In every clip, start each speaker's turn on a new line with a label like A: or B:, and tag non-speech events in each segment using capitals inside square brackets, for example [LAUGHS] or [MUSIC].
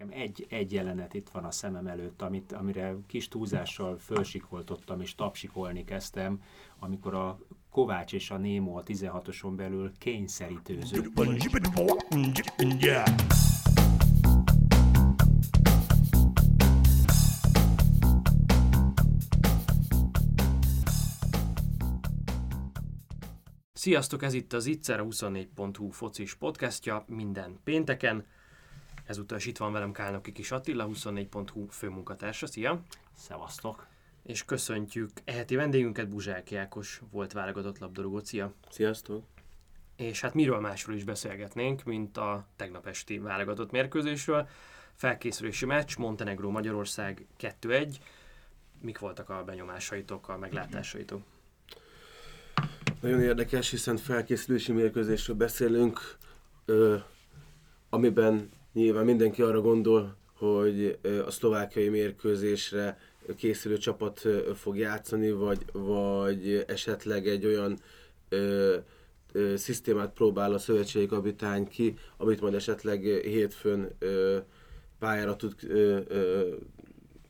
A: Nekem egy, egy jelenet itt van a szemem előtt, amit, amire kis túlzással fölsikoltottam és tapsikolni kezdtem, amikor a Kovács és a Némo a 16-oson belül kényszerítőző.
B: Sziasztok, ez itt az Itzer, a 24.hu focis podcastja minden pénteken. Ezúttal is itt van velem Kálnoki Kis Attila, 24.hu főmunkatársa. Szia!
A: Szevasztok!
B: És köszöntjük eheti vendégünket, Buzsák Jákos, volt válogatott labdarúgó. Szia!
C: Sziasztok!
B: És hát miről másról is beszélgetnénk, mint a tegnap esti válogatott mérkőzésről. Felkészülési meccs, Montenegro Magyarország 2-1. Mik voltak a benyomásaitok, a meglátásaitok?
C: Nagyon érdekes, hiszen felkészülési mérkőzésről beszélünk, ö, amiben nyilván mindenki arra gondol, hogy a szlovákiai mérkőzésre készülő csapat fog játszani, vagy, vagy esetleg egy olyan ö, ö, szisztémát próbál a szövetségi kapitány ki, amit majd esetleg hétfőn ö, pályára tud ö, ö,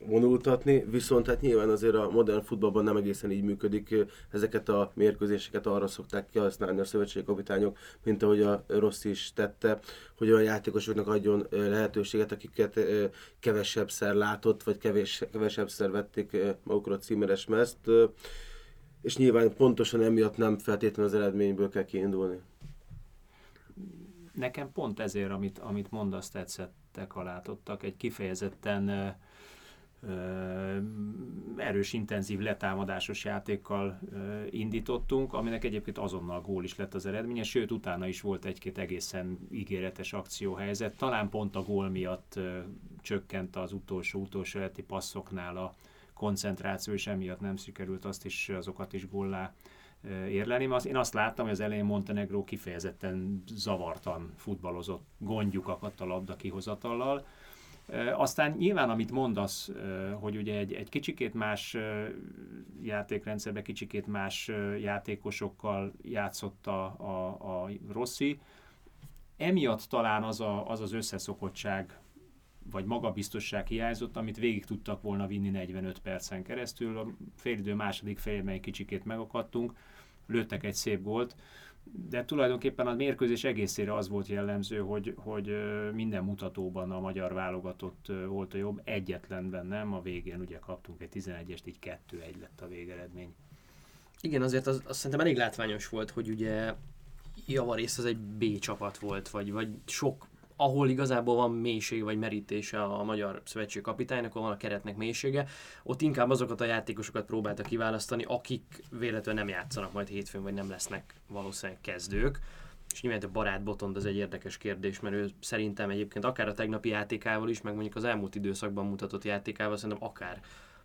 C: vonultatni, viszont hát nyilván azért a modern futballban nem egészen így működik. Ezeket a mérkőzéseket arra szokták kihasználni a szövetségi kapitányok, mint ahogy a Rossi is tette, hogy olyan játékosoknak adjon lehetőséget, akiket kevesebb szer látott, vagy kevés, szer vették magukra a címeres mezt. És nyilván pontosan emiatt nem feltétlenül az eredményből kell kiindulni.
A: Nekem pont ezért, amit, amit mondasz, tetszettek, látottak, egy kifejezetten uh, erős, intenzív, letámadásos játékkal indítottunk, aminek egyébként azonnal gól is lett az eredménye, sőt utána is volt egy-két egészen ígéretes akcióhelyzet. Talán pont a gól miatt csökkent az utolsó-utolsó előtti passzoknál a koncentráció, és emiatt nem sikerült azt is, azokat is góllá érleni. Én azt láttam, hogy az elején Montenegro kifejezetten zavartan futballozott, gondjukat a labda kihozatallal, aztán nyilván, amit mondasz, hogy ugye egy, egy kicsikét más játékrendszerbe, kicsikét más játékosokkal játszott a, a, a Rossi, emiatt talán az, a, az az összeszokottság, vagy magabiztosság hiányzott, amit végig tudtak volna vinni 45 percen keresztül. A félidő második félben egy kicsikét megakadtunk, lőttek egy szép gólt, de tulajdonképpen a mérkőzés egészére az volt jellemző, hogy, hogy minden mutatóban a magyar válogatott volt a jobb, egyetlenben nem, a végén ugye kaptunk egy 11-est, így 2-1 lett a végeredmény.
B: Igen, azért az, az szerintem elég látványos volt, hogy ugye javarészt az egy B csapat volt, vagy, vagy sok ahol igazából van mélység vagy merítése a magyar szövetség kapitánynak, ahol van a keretnek mélysége, ott inkább azokat a játékosokat próbálta kiválasztani, akik véletlenül nem játszanak majd hétfőn, vagy nem lesznek valószínűleg kezdők. És nyilván a barát Botond az egy érdekes kérdés, mert ő szerintem egyébként akár a tegnapi játékával is, meg mondjuk az elmúlt időszakban mutatott játékával szerintem akár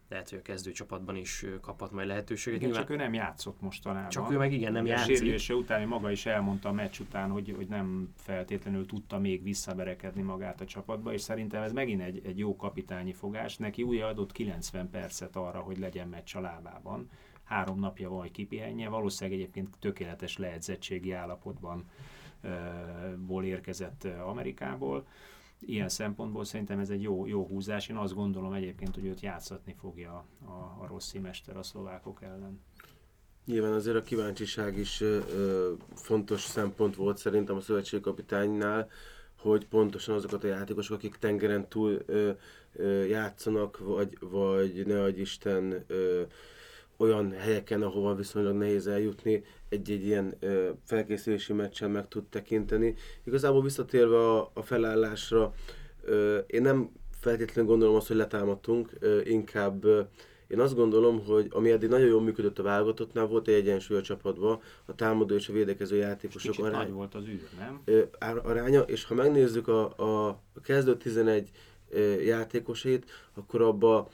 B: lehet, hogy a kezdőcsapatban is kaphat majd lehetőséget.
A: Igen, Nyilván, csak ő nem játszott mostanában.
B: Csak ő meg igen, nem játszik.
A: Sérülése után maga is elmondta a meccs után, hogy, hogy nem feltétlenül tudta még visszaberekedni magát a csapatba, és szerintem ez megint egy, egy jó kapitányi fogás. Neki új adott 90 percet arra, hogy legyen meccs a lábában. Három napja van, hogy kipihenje. Valószínűleg egyébként tökéletes leedzettségi állapotban ból érkezett Amerikából ilyen szempontból szerintem ez egy jó, jó húzás. Én azt gondolom egyébként, hogy őt játszatni fogja a, a Rossi mester a szlovákok ellen.
C: Nyilván azért a kíváncsiság is ö, fontos szempont volt szerintem a szövetségkapitánynál, hogy pontosan azokat a játékosok, akik tengeren túl ö, ö, játszanak, vagy, vagy ne adj Isten ö, olyan helyeken, ahova viszonylag nehéz eljutni, egy-egy ilyen ö, felkészülési meccsen meg tud tekinteni. Igazából visszatérve a, a felállásra, ö, én nem feltétlenül gondolom azt, hogy letámadtunk, ö, inkább ö, én azt gondolom, hogy ami eddig nagyon jól működött a válogatottnál, volt egy egyensúly a csapatban, a támadó és a védekező játékosok
A: Kicsit arány, nagy volt az űr, nem?
C: Ö, aránya, és ha megnézzük a, a, kezdő 11 ö, játékosait, akkor abba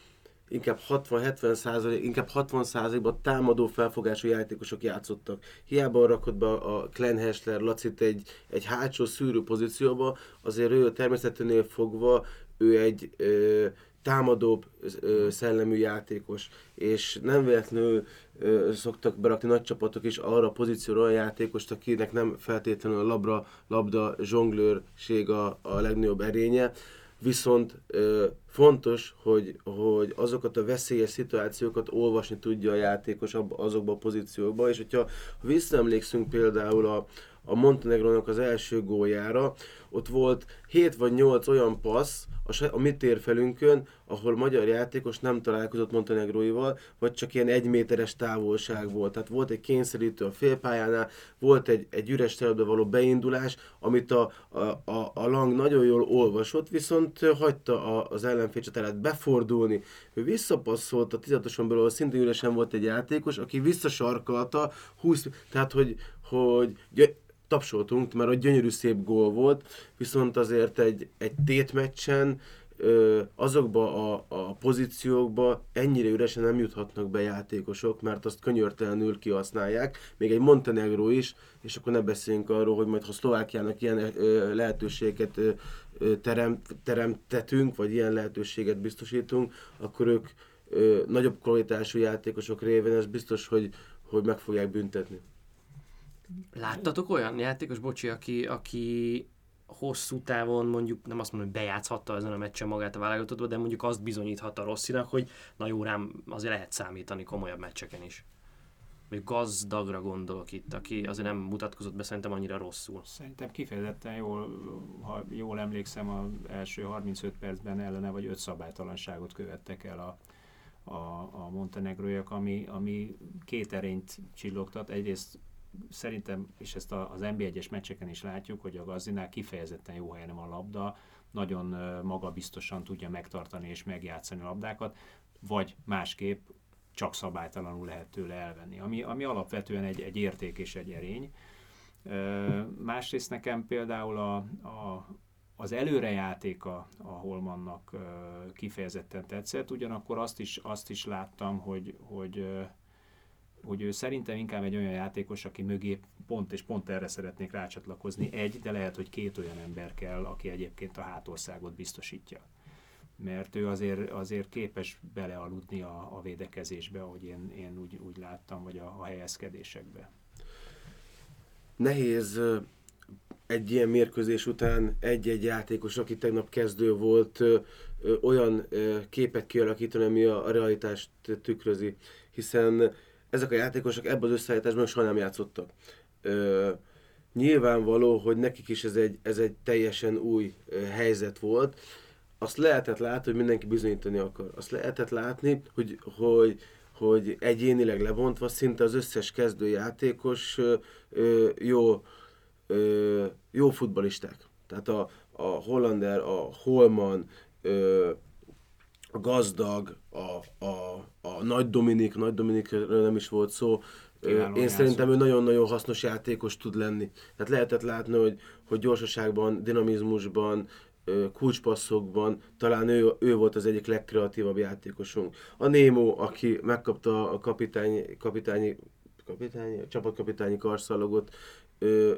C: inkább 60-70 százalék, inkább 60 százalékban támadó felfogású játékosok játszottak. Hiába rakott be a Glenn Hessler, Lacit egy, egy hátsó szűrő pozícióba, azért ő természeténél fogva, ő egy ö, támadóbb ö, szellemű játékos, és nem véletlenül ö, szoktak berakni nagy csapatok is arra a pozícióra olyan játékost, akinek nem feltétlenül a labra, labda zsonglőrség a, a legnagyobb erénye, viszont ö, fontos, hogy, hogy azokat a veszélyes szituációkat olvasni tudja a játékos azokba a pozíciókba, és hogyha visszaemlékszünk például a, a Montenegrónak az első góljára, ott volt 7 vagy 8 olyan passz a, a mi térfelünkön, ahol magyar játékos nem találkozott Montenegróival, vagy csak ilyen egy méteres távolság volt. Tehát volt egy kényszerítő a félpályánál, volt egy, egy üres területbe való beindulás, amit a, a, a, Lang nagyon jól olvasott, viszont hagyta a, az ellenfél csatárát befordulni. Ő visszapasszolt a 16 belül, szintén üresen volt egy játékos, aki visszasarkalta 20, tehát hogy, hogy tapsoltunk, mert a gyönyörű szép gól volt, viszont azért egy, egy tétmeccsen azokba a, a pozíciókba ennyire üresen nem juthatnak be játékosok, mert azt könyörtelenül kihasználják, még egy Montenegro is, és akkor ne beszéljünk arról, hogy majd ha Szlovákiának ilyen lehetőséget terem, teremtetünk, vagy ilyen lehetőséget biztosítunk, akkor ők nagyobb kvalitású játékosok révén ez biztos, hogy, hogy meg fogják büntetni.
B: Láttatok olyan játékos, bocsi, aki, aki hosszú távon mondjuk, nem azt mondom, hogy bejátszhatta ezen a meccsen magát a válogatottba, de mondjuk azt bizonyíthatta Rosszinak, hogy na jó, rám azért lehet számítani komolyabb meccseken is. Még gazdagra gondolok itt, aki azért nem mutatkozott be szerintem annyira rosszul.
A: Szerintem kifejezetten jól, ha jól emlékszem, az első 35 percben ellene vagy öt szabálytalanságot követtek el a, a, a montenegróiak, ami, ami két erényt csillogtat. Egyrészt szerintem, és ezt az NB1-es meccseken is látjuk, hogy a Gazdinál kifejezetten jó helyen van a labda, nagyon magabiztosan tudja megtartani és megjátszani a labdákat, vagy másképp csak szabálytalanul lehet tőle elvenni, ami, ami alapvetően egy, egy érték és egy erény. Másrészt nekem például a, a, az előrejátéka a Holmannak kifejezetten tetszett, ugyanakkor azt is, azt is láttam, hogy, hogy hogy ő szerintem inkább egy olyan játékos, aki mögé pont és pont erre szeretnék rácsatlakozni egy, de lehet, hogy két olyan ember kell, aki egyébként a hátországot biztosítja. Mert ő azért, azért képes belealudni a, a védekezésbe, ahogy én, én úgy, úgy láttam, vagy a, a helyezkedésekbe.
C: Nehéz egy ilyen mérkőzés után egy-egy játékos, aki tegnap kezdő volt, olyan képet kialakítani, ami a realitást tükrözi. Hiszen ezek a játékosok ebben az összeállításban soha nem játszottak. Ö, nyilvánvaló, hogy nekik is ez egy, ez egy teljesen új helyzet volt. Azt lehetett látni, hogy mindenki bizonyítani akar. Azt lehetett látni, hogy, hogy, hogy egyénileg lebontva szinte az összes kezdőjátékos ö, ö, jó, ö, jó futbalisták. Tehát a, a Hollander, a Holman, ö, a gazdag, a, a, a Nagy Dominik, Nagy Dominikről nem is volt szó, Kiváló én szerintem ő nagyon-nagyon hasznos játékos tud lenni. Tehát lehetett látni, hogy, hogy gyorsaságban, dinamizmusban, kulcspasszokban talán ő, ő volt az egyik legkreatívabb játékosunk. A Némo, aki megkapta a kapitányi, kapitányi, kapitányi csapatkapitányi karszalagot,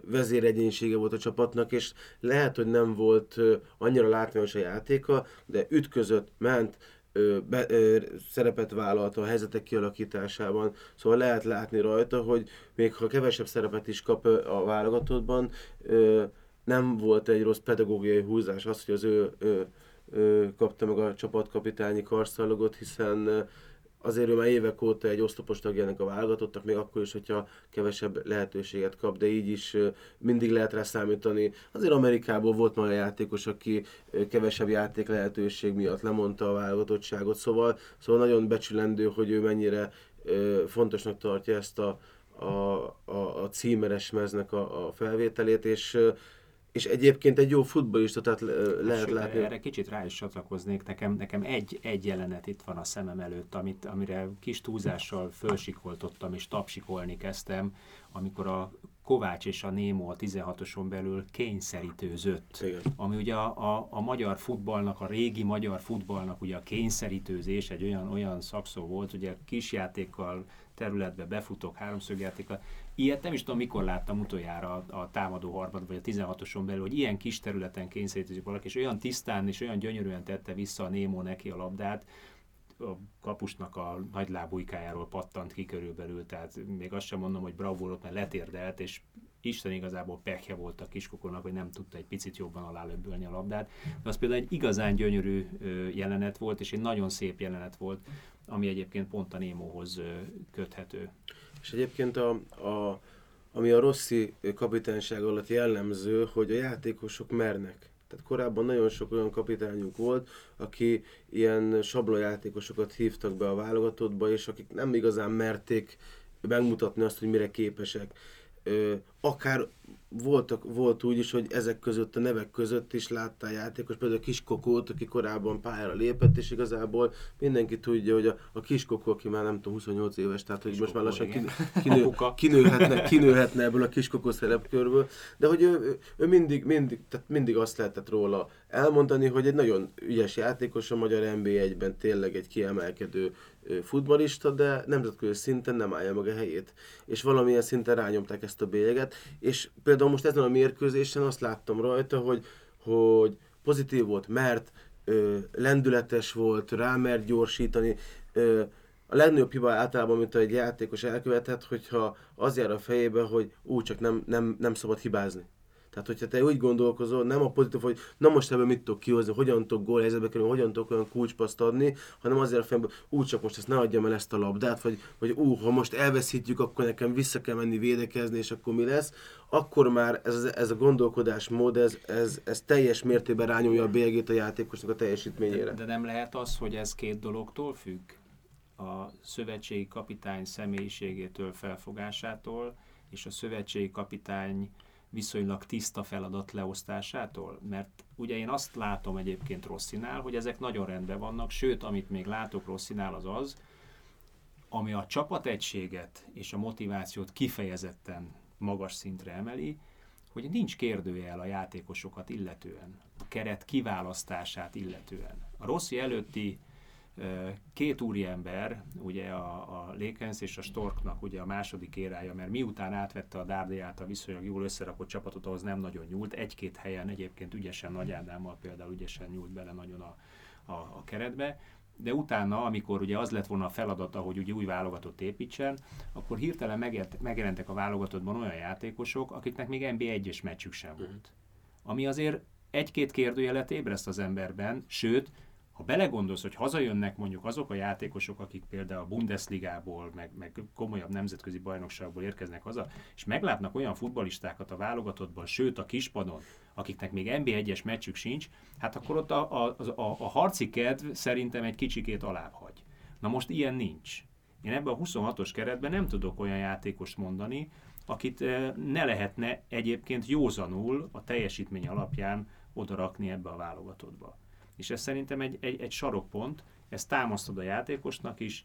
C: vezéregyénysége volt a csapatnak, és lehet, hogy nem volt annyira látványos a játéka, de ütközött, ment, be, ö, szerepet vállalt a helyzetek kialakításában, szóval lehet látni rajta, hogy még ha kevesebb szerepet is kap a válogatottban, ö, nem volt egy rossz pedagógiai húzás az, hogy az ő, ő, ő kapta meg a csapatkapitányi karszalagot, hiszen azért ő már évek óta egy oszlopos tagjának a válogatottak, még akkor is, hogyha kevesebb lehetőséget kap, de így is mindig lehet rá számítani. Azért Amerikából volt már játékos, aki kevesebb játék lehetőség miatt lemondta a válogatottságot, szóval, szóval nagyon becsülendő, hogy ő mennyire fontosnak tartja ezt a, a, a, a címeres meznek a, a felvételét, és és egyébként egy jó futballista, tehát lehet Sőt, látni.
A: Erre kicsit rá is csatlakoznék. Nekem, nekem egy, egy jelenet itt van a szemem előtt, amit, amire kis túlzással fölsikoltottam és tapsikolni kezdtem, amikor a Kovács és a Némo a 16-oson belül kényszerítőzött. Igen. Ami ugye a, a, a magyar futballnak, a régi magyar futballnak ugye a kényszerítőzés egy olyan, olyan szakszó volt, ugye kisjátékkal területbe befutok háromszögjátékkal, Ilyet nem is tudom, mikor láttam utoljára a, a támadó harmad, vagy a 16-oson belül, hogy ilyen kis területen kényszerítezik valaki, és olyan tisztán és olyan gyönyörűen tette vissza a Némo neki a labdát, a kapusnak a nagylábújkájáról pattant ki körülbelül, tehát még azt sem mondom, hogy bravúrot, mert letérdelt, és Isten igazából pekje volt a kiskokornak, hogy nem tudta egy picit jobban alálöbbölni a labdát. De az például egy igazán gyönyörű jelenet volt, és egy nagyon szép jelenet volt, ami egyébként pont a Némóhoz köthető.
C: És egyébként a, a, ami a Rossi kapitányság alatt jellemző, hogy a játékosok mernek. Tehát korábban nagyon sok olyan kapitányunk volt, aki ilyen sablonjátékosokat hívtak be a válogatottba, és akik nem igazán merték megmutatni azt, hogy mire képesek. Ö, akár voltak, volt úgy is, hogy ezek között, a nevek között is láttál játékos, például a Kiskokót, aki korábban pályára lépett, és igazából mindenki tudja, hogy a, a Kiskokó, aki már nem tudom, 28 éves, tehát hogy Kiskokó, most már lassan kinő, kinő, kinőhetne, kinőhetne ebből a Kiskokó szerepkörből, de hogy ő, ő mindig, mindig, tehát mindig azt lehetett róla elmondani, hogy egy nagyon ügyes játékos a magyar NB1-ben tényleg egy kiemelkedő futbalista, de nemzetközi szinten nem állja meg a helyét. És valamilyen szinten rányomták ezt a bélyeget, és például most ezen a mérkőzésen azt láttam rajta, hogy, hogy pozitív volt, mert ö, lendületes volt, rámert gyorsítani, ö, a legnagyobb hiba általában, mint egy játékos elkövethet, hogyha az jár a fejébe, hogy úgy csak nem, nem, nem szabad hibázni. Tehát, hogyha te úgy gondolkozol, nem a pozitív, hogy na most ebből mit tudok kihozni, hogyan tudok gólhelyzetbe kerülni, hogyan tudok olyan kulcspaszt adni, hanem azért a fejemben, úgy csak most ezt ne adjam el ezt a labdát, vagy, vagy ú, ha most elveszítjük, akkor nekem vissza kell menni védekezni, és akkor mi lesz, akkor már ez, ez a gondolkodásmód, ez, ez, ez teljes mértékben rányomja a bélyegét a játékosnak a teljesítményére.
A: De, de nem lehet az, hogy ez két dologtól függ? A szövetségi kapitány személyiségétől, felfogásától, és a szövetségi kapitány viszonylag tiszta feladat leosztásától? Mert ugye én azt látom egyébként Rosszinál, hogy ezek nagyon rendben vannak, sőt, amit még látok Rosszinál az az, ami a csapategységet és a motivációt kifejezetten magas szintre emeli, hogy nincs kérdőjel a játékosokat illetően, a keret kiválasztását illetően. A Rossi előtti két úriember, ugye a, a Lakens és a Storknak ugye a második érája, mert miután átvette a Dárdiát a viszonylag jól összerakott csapatot, ahhoz nem nagyon nyúlt. Egy-két helyen egyébként ügyesen Nagy Ádámmal például ügyesen nyúlt bele nagyon a, a, a keretbe, de utána, amikor ugye az lett volna a feladata, hogy ugye új válogatott építsen, akkor hirtelen megjelentek a válogatottban olyan játékosok, akiknek még NB1-es meccsük sem volt. Ami azért egy-két kérdőjelet ébreszt az emberben, sőt, ha belegondolsz, hogy hazajönnek mondjuk azok a játékosok, akik például a Bundesligából, meg, meg komolyabb nemzetközi bajnokságból érkeznek haza, és meglátnak olyan futbalistákat a válogatottban, sőt a kispadon, akiknek még NB1-es meccsük sincs, hát akkor ott a, a, a, a harci kedv szerintem egy kicsikét alább hagy. Na most ilyen nincs. Én ebben a 26-os keretben nem tudok olyan játékost mondani, akit eh, ne lehetne egyébként józanul a teljesítmény alapján odarakni ebbe a válogatottba. És ez szerintem egy, egy, egy sarokpont, ezt támasztod a játékosnak is,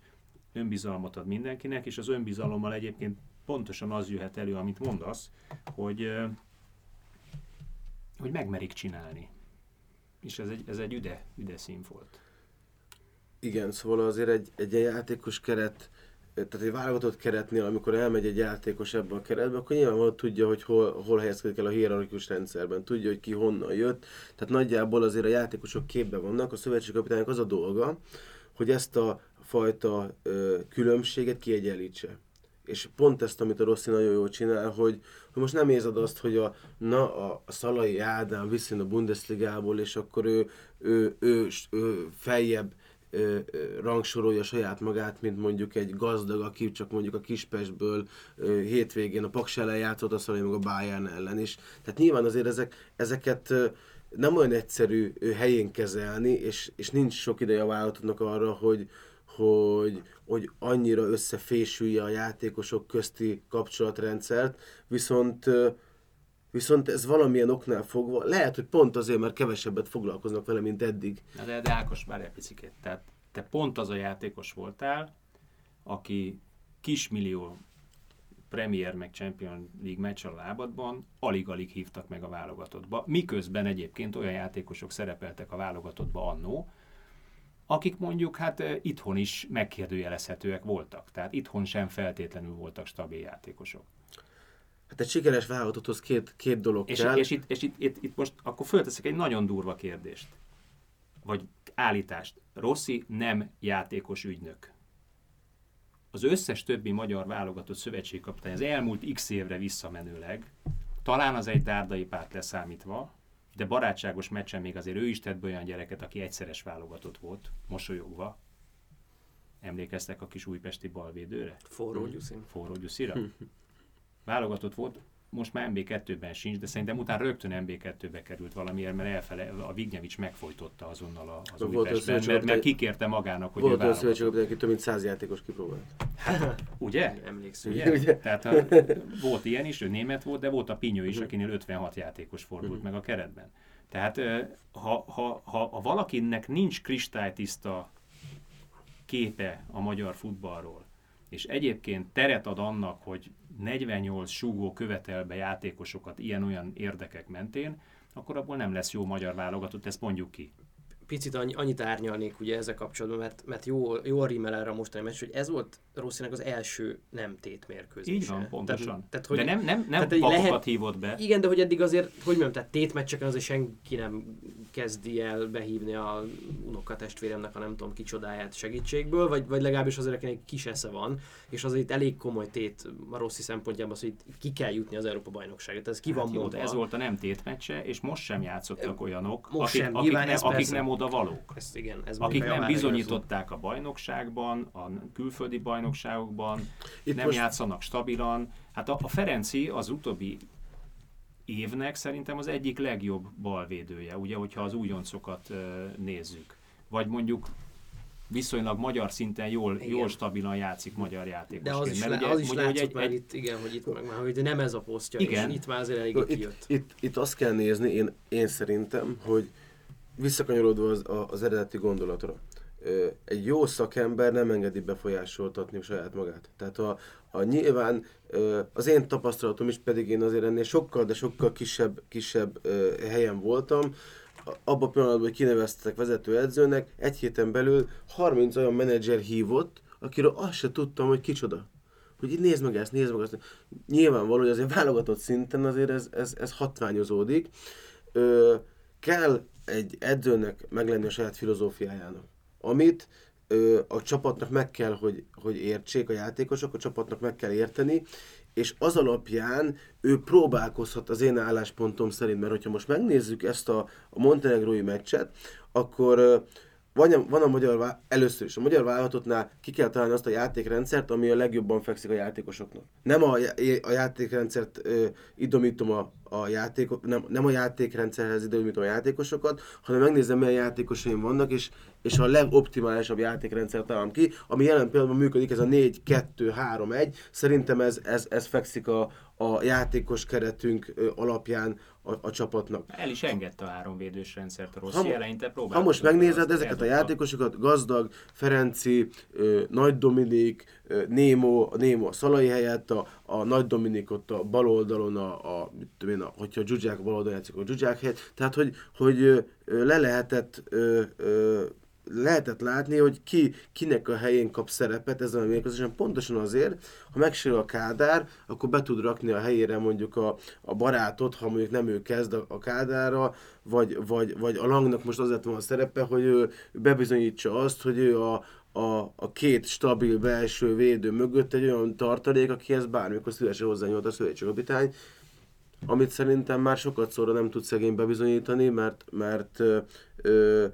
A: önbizalmat ad mindenkinek, és az önbizalommal egyébként pontosan az jöhet elő, amit mondasz, hogy, hogy megmerik csinálni. És ez egy, ez egy üde, üde színfolt.
C: Igen, szóval azért egy, egy játékos keret tehát egy válogatott keretnél, amikor elmegy egy játékos ebbe a keretbe, akkor nyilvánvalóan tudja, hogy hol, hol helyezkedik el a hierarchikus rendszerben, tudja, hogy ki honnan jött. Tehát nagyjából azért a játékosok képbe vannak, a szövetségkapitánynak az a dolga, hogy ezt a fajta ö, különbséget kiegyenlítse. És pont ezt, amit a Rossi nagyon jól csinál, hogy, hogy most nem érzed azt, hogy a, na, a, a Szalai Ádám visszajön a Bundesligából, és akkor ő, ő, ő, ő, ő feljebb ö, ö, rangsorolja saját magát, mint mondjuk egy gazdag, aki csak mondjuk a Kispestből ö, hétvégén a Paks ellen játszott, azt mondja, meg a Bayern ellen is. Tehát nyilván azért ezek, ezeket ö, nem olyan egyszerű ö, helyén kezelni, és, és nincs sok ideje a vállalatoknak arra, hogy, hogy, hogy annyira összefésülje a játékosok közti kapcsolatrendszert, viszont Viszont ez valamilyen oknál fogva, lehet, hogy pont azért, mert kevesebbet foglalkoznak vele, mint eddig.
A: Na de, de Ákos, várj egy picikét. Tehát te pont az a játékos voltál, aki kismillió Premier meg Champion League meccs a lábadban alig-alig hívtak meg a válogatottba, miközben egyébként olyan játékosok szerepeltek a válogatottba annó, akik mondjuk hát itthon is megkérdőjelezhetőek voltak. Tehát itthon sem feltétlenül voltak stabil játékosok.
C: Hát egy sikeres válogatotthoz két, két dolog
A: és,
C: kell.
A: És, itt, és itt, itt, itt most akkor fölteszek egy nagyon durva kérdést. Vagy állítást. Rossi nem játékos ügynök. az összes többi magyar válogatott szövetségkapitány az elmúlt x évre visszamenőleg, talán az egy dárdai párt leszámítva, de barátságos meccsen még azért ő is tett be olyan gyereket, aki egyszeres válogatott volt, mosolyogva. Emlékeztek a kis újpesti balvédőre?
B: Forró Gyuszin.
A: Forró Gyuszira? [LAUGHS] Válogatott volt, most már MB2-ben sincs, de szerintem utána rögtön MB2-be került valamiért, mert elfele, a Vignyevics megfojtotta azonnal a- az
C: Volt
A: Újpestben,
C: az,
A: mert, mert kikérte magának, hogy ő
C: Volt olyan szövetségkapitány, aki több mint száz játékos kipróbált.
A: Ugye? [LAUGHS]
B: Emlékszünk.
A: Ugye?
C: Ugye?
A: Tehát a, volt ilyen is, ő német volt, de volt a Pinyó is, akinél 56 játékos fordult meg a keretben. Tehát ha, ha, ha, ha valakinek nincs kristálytiszta képe a magyar futballról, és egyébként teret ad annak, hogy 48 súgó követel be játékosokat ilyen-olyan érdekek mentén, akkor abból nem lesz jó magyar válogatott, ezt mondjuk ki.
B: Picit annyi, annyit árnyalnék ugye ezzel kapcsolatban, mert, mert jó, jó rímel erre a mostani meccs, hogy ez volt Rosszinak az első nem tét mérkőzése.
A: Így van, pontosan.
B: Tehát, tehát, hogy,
A: de nem, nem, nem
B: tehát, lehet-
A: hívott be.
B: Igen, de hogy eddig azért, hogy mondjam, tehát tétmeccseken azért senki nem kezdi el behívni a unokatestvéremnek a nem tudom kicsodáját segítségből, vagy, vagy legalábbis azért akinek kis esze van, és azért itt elég komoly tét a Rossi szempontjából az, hogy itt ki kell jutni az Európa bajnokságra. Tehát ez ki van
A: Hát jó,
B: mondva.
A: de ez volt a nem tétmeccse, és most sem játszottak olyanok,
B: Most
A: akik,
B: sem,
A: akik, ne, akik nem oda valók.
B: Ez igen, ez
A: Akik nem bizonyították a bajnokságban, a külföldi bajnokságokban,
C: Itt
A: nem
C: most-
A: játszanak stabilan. Hát a, a Ferenci az utóbbi évnek szerintem az egyik legjobb balvédője, ugye, hogyha az újoncokat nézzük. Vagy mondjuk viszonylag magyar szinten jól,
B: Igen.
A: jól stabilan játszik magyar játékosként.
B: De az is,
A: Mert
B: le, az is
A: mondja,
B: látszott
A: egy,
B: már
A: egy,
B: itt, igen, hogy itt meg már, hogy nem ez a posztja,
A: Igen.
B: és itt már azért elég
C: Itt,
B: kijött.
C: itt, itt azt kell nézni, én, én szerintem, hogy visszakanyarodva az, az eredeti gondolatra. Egy jó szakember nem engedi befolyásoltatni saját magát. Tehát a, a nyilván az én tapasztalatom is pedig én azért ennél sokkal, de sokkal kisebb, kisebb helyen voltam. Abban a pillanatban, hogy kineveztek vezetőedzőnek, egy héten belül 30 olyan menedzser hívott, akiről azt se tudtam, hogy kicsoda hogy így nézd meg ezt, nézd meg ezt. Nyilvánvaló, hogy azért válogatott szinten azért ez, ez, ez hatványozódik. Ö, kell egy edzőnek meglenni a saját filozófiájának, amit ö, a csapatnak meg kell, hogy, hogy értsék a játékosok, a csapatnak meg kell érteni, és az alapján ő próbálkozhat az én álláspontom szerint, mert hogyha most megnézzük ezt a, a montenegrói meccset, akkor van, van a magyar, vá- először is a magyar válogatottnál ki kell találni azt a játékrendszert, ami a legjobban fekszik a játékosoknak. Nem a, a játékrendszert ö, idomítom a, a játékok, nem, nem a játékrendszerhez idomítom a játékosokat, hanem megnézem, milyen játékosaim vannak, és, és a legoptimálisabb játékrendszert találom ki, ami jelen pillanatban működik, ez a 4-2-3-1. Szerintem ez, ez, ez fekszik a, a játékos keretünk alapján a, a csapatnak.
A: el is engedte a háromvédős rendszert a rossz
C: Ha
A: eleinte.
C: Ha most megnézed ezeket a játékosokat, Gazdag, Ferenci, ö, Nagy Dominik, ö, Némo, a Némo a Szalai helyett, a, a Nagy Dominik ott a bal oldalon, a, a, mit tudom én, a, hogyha a Zsuzsák bal oldalon játszik, a Zsuzsák helyett. Tehát, hogy, hogy ö, le lehetett ö, ö, lehetett látni, hogy ki, kinek a helyén kap szerepet ezen a mérkőzésen, pontosan azért, ha megsérül a Kádár, akkor be tud rakni a helyére mondjuk a, a barátot, ha mondjuk nem ő kezd a, a Kádárra, vagy, vagy, vagy a Langnak most az lett volna a szerepe, hogy ő bebizonyítsa azt, hogy ő a, a, a két stabil belső védő mögött egy olyan tartalék, akihez bármikor szívesen hozzányúlt a szövetségkapitány, amit szerintem már sokat szóra nem tud szegény bebizonyítani, mert, mert ö, ö,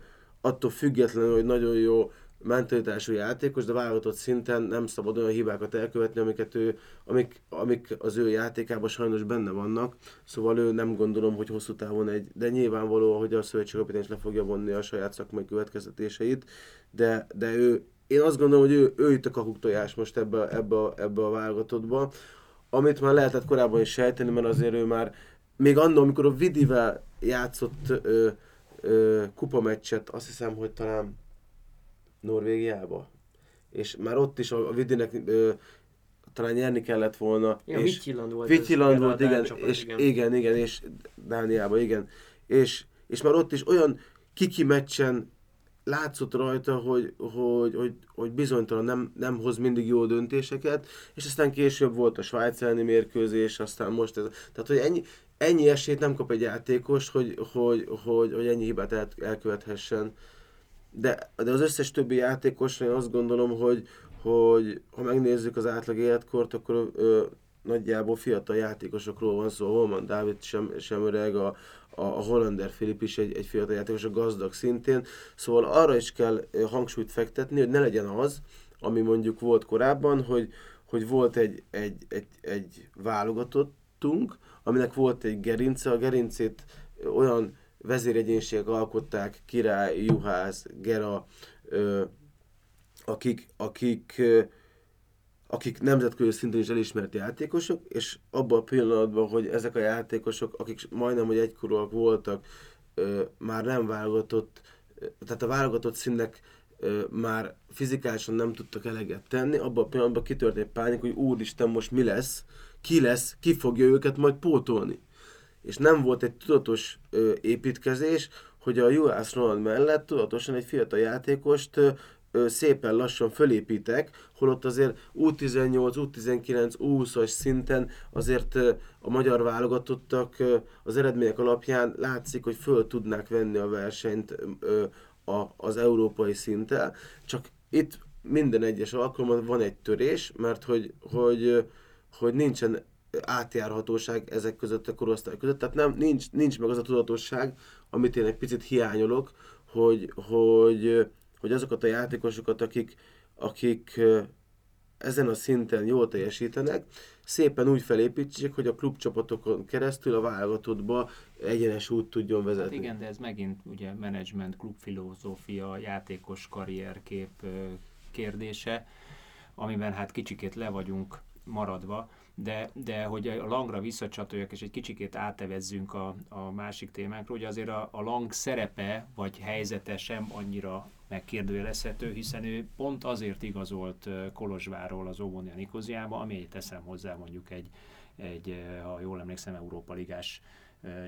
C: attól függetlenül, hogy nagyon jó mentalitású játékos, de válogatott szinten nem szabad olyan hibákat elkövetni, amiket ő, amik, amik az ő játékában sajnos benne vannak. Szóval ő nem gondolom, hogy hosszú távon egy, de nyilvánvaló, hogy a szövetségkapitány is le fogja vonni a saját szakmai következtetéseit, de, de ő, én azt gondolom, hogy ő, ő itt a kakuktojás most ebbe, ebbe, a- ebbe a válogatottba, amit már lehetett korábban is sejteni, mert azért ő már még annól, amikor a Vidivel játszott ö, kupameccset, azt hiszem, hogy talán Norvégiába, és már ott is a, a Vidinek ö, talán nyerni kellett volna.
B: Igen,
C: és
B: Vityilland volt például
C: volt, igen,
B: csapat,
C: és
B: igen.
C: igen. igen, igen, és Dániában, igen. És, és már ott is olyan kiki meccsen látszott rajta, hogy, hogy, hogy, hogy bizonytalan nem, nem hoz mindig jó döntéseket, és aztán később volt a Svájc elleni mérkőzés, aztán most ez. Tehát, hogy ennyi, ennyi esélyt nem kap egy játékos, hogy, hogy, hogy, hogy ennyi hibát el, elkövethessen. De, de az összes többi játékosra én azt gondolom, hogy, hogy ha megnézzük az átlag életkort, akkor ö, nagyjából fiatal játékosokról van szó, Holman Dávid sem, sem öreg, a, a, a Hollander Filip is egy, egy fiatal játékos, a gazdag szintén, szóval arra is kell hangsúlyt fektetni, hogy ne legyen az, ami mondjuk volt korábban, hogy, hogy volt egy, egy, egy, egy válogatottunk, aminek volt egy gerince, a gerincét olyan vezéregyénségek alkották, Király, Juhász, Gera, ö, akik, akik, ö, akik nemzetközi szinten is elismert játékosok, és abban a pillanatban, hogy ezek a játékosok, akik majdnem, hogy egykorúak voltak, ö, már nem válogatott, tehát a válogatott színnek ö, már fizikálisan nem tudtak eleget tenni, abban a pillanatban kitört egy pánik, hogy úristen, most mi lesz, ki lesz, ki fogja őket majd pótolni. És nem volt egy tudatos ö, építkezés, hogy a Juhász Ronald mellett tudatosan egy fiatal játékost ö, ö, szépen lassan fölépítek, holott azért U18, U19, U20-as szinten azért ö, a magyar válogatottak ö, az eredmények alapján látszik, hogy föl tudnák venni a versenyt ö, a, az európai szinttel, csak itt minden egyes alkalommal van egy törés, mert hogy, hogy, hogy nincsen átjárhatóság ezek között a korosztály között, tehát nem, nincs, nincs meg az a tudatosság, amit én egy picit hiányolok, hogy, hogy, hogy azokat a játékosokat, akik, akik ezen a szinten jól teljesítenek, szépen úgy felépítsék, hogy a klubcsapatokon keresztül a válogatottba egyenes út tudjon vezetni. Hát
A: igen, de ez megint ugye menedzsment, klubfilozófia, játékos karrierkép kérdése, amiben hát kicsikét le vagyunk maradva, de, de hogy a langra visszacsatoljak, és egy kicsikét átevezzünk a, a másik témánkra, hogy azért a, a lang szerepe vagy helyzete sem annyira megkérdőjelezhető, hiszen ő pont azért igazolt Kolozsváról az Óvonia Nikoziába, ami teszem hozzá mondjuk egy, egy, ha jól emlékszem, Európa Ligás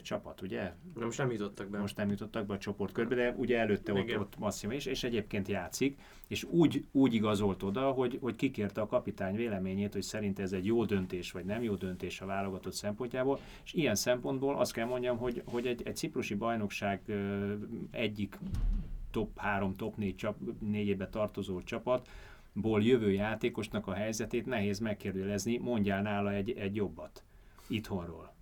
A: csapat, ugye?
B: Na most nem jutottak be.
A: Most nem jutottak be a csoportkörbe, de ugye előtte ott, ott Masszima is, és egyébként játszik, és úgy, úgy igazolt oda, hogy, hogy kikérte a kapitány véleményét, hogy szerint ez egy jó döntés, vagy nem jó döntés a válogatott szempontjából, és ilyen szempontból azt kell mondjam, hogy, hogy egy, egy ciprusi bajnokság egyik top 3, top 4 csap, négyébe tartozó csapat, ból jövő játékosnak a helyzetét nehéz megkérdőjelezni, mondjál nála egy, egy jobbat itthonról.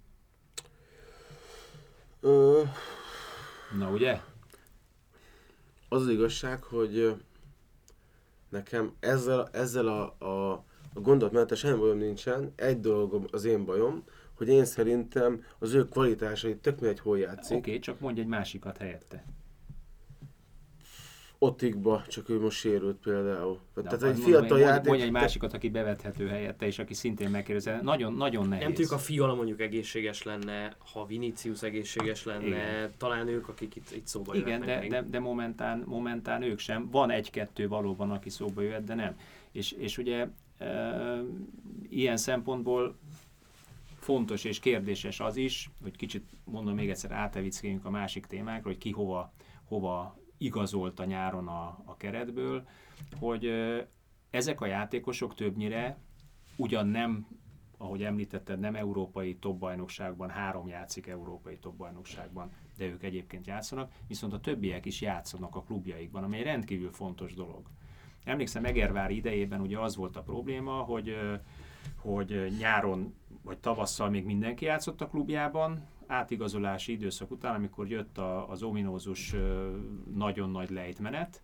A: Na ugye?
C: Az az igazság, hogy nekem ezzel, ezzel a, a, a gondolatmenete semmi bajom nincsen. Egy dolog az én bajom, hogy én szerintem az ő kvalitásai tök mindegy, hol játszik.
A: Oké, okay, csak mondj egy másikat helyette.
C: Otikba, csak ő most sérült például.
A: Na, Tehát egy fiatal játék... Mondj egy másikat, aki bevethető helyette, és aki szintén megkérdezi. Nagyon, nagyon nehéz.
B: Nem tudjuk, a Fiola mondjuk egészséges lenne, ha Vinicius egészséges lenne, Igen. talán ők, akik itt, itt szóba
A: Igen, de, de, de, momentán, momentán ők sem. Van egy-kettő valóban, aki szóba jöhet, de nem. És, és ugye e, ilyen szempontból fontos és kérdéses az is, hogy kicsit mondom még egyszer átevickéljünk a másik témákra, hogy ki hova, hova igazolt a nyáron a, a keretből, hogy ezek a játékosok többnyire ugyan nem, ahogy említetted, nem európai topbajnokságban, három játszik európai topbajnokságban, de ők egyébként játszanak, viszont a többiek is játszanak a klubjaikban, ami egy rendkívül fontos dolog. Emlékszem, Egervári idejében ugye az volt a probléma, hogy, hogy nyáron vagy tavasszal még mindenki játszott a klubjában, átigazolási időszak után, amikor jött a, az ominózus nagyon nagy lejtmenet,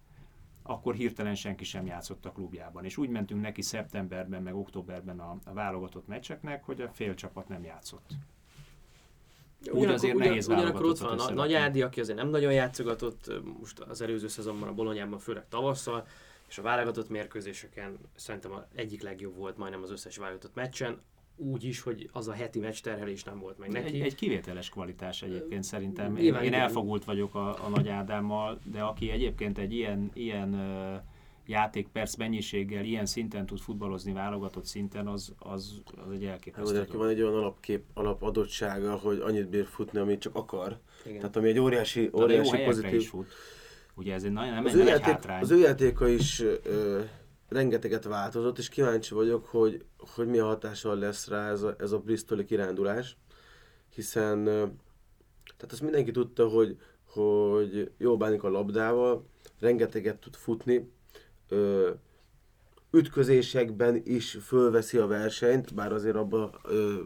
A: akkor hirtelen senki sem játszott a klubjában. És úgy mentünk neki szeptemberben, meg októberben a, a válogatott meccseknek, hogy a fél csapat nem játszott.
B: Úgy ugyanakkor, azért ugyan, nehéz ugyanakkor ott van a Nagy Ádi, aki azért nem nagyon játszogatott, most az előző szezonban a Bolonyában, főleg tavasszal, és a válogatott mérkőzéseken szerintem a egyik legjobb volt majdnem az összes válogatott meccsen úgy is, hogy az a heti meccs terhelés nem volt meg neki.
A: Egy, egy kivételes kvalitás egyébként szerintem. Én, én elfogult vagyok a, a Nagy Ádámmal, de aki egyébként egy ilyen, ilyen játékperc mennyiséggel ilyen szinten tud futballozni válogatott szinten, az, az, az egy elképesztő.
C: Neki van egy olyan alapkép, alapadottsága, hogy annyit bír futni, amit csak akar. Igen. Tehát ami egy óriási, óriási pozitív... Is fut.
A: Ugye ez egy, nem, az, nem ő játék, egy hátrány.
C: Az ő játéka is uh, rengeteget változott, és kíváncsi vagyok, hogy, hogy mi a hatással lesz rá ez a, ez a Bristoli kirándulás, hiszen tehát azt mindenki tudta, hogy, hogy jól bánik a labdával, rengeteget tud futni, ö, ütközésekben is fölveszi a versenyt, bár azért abba ö,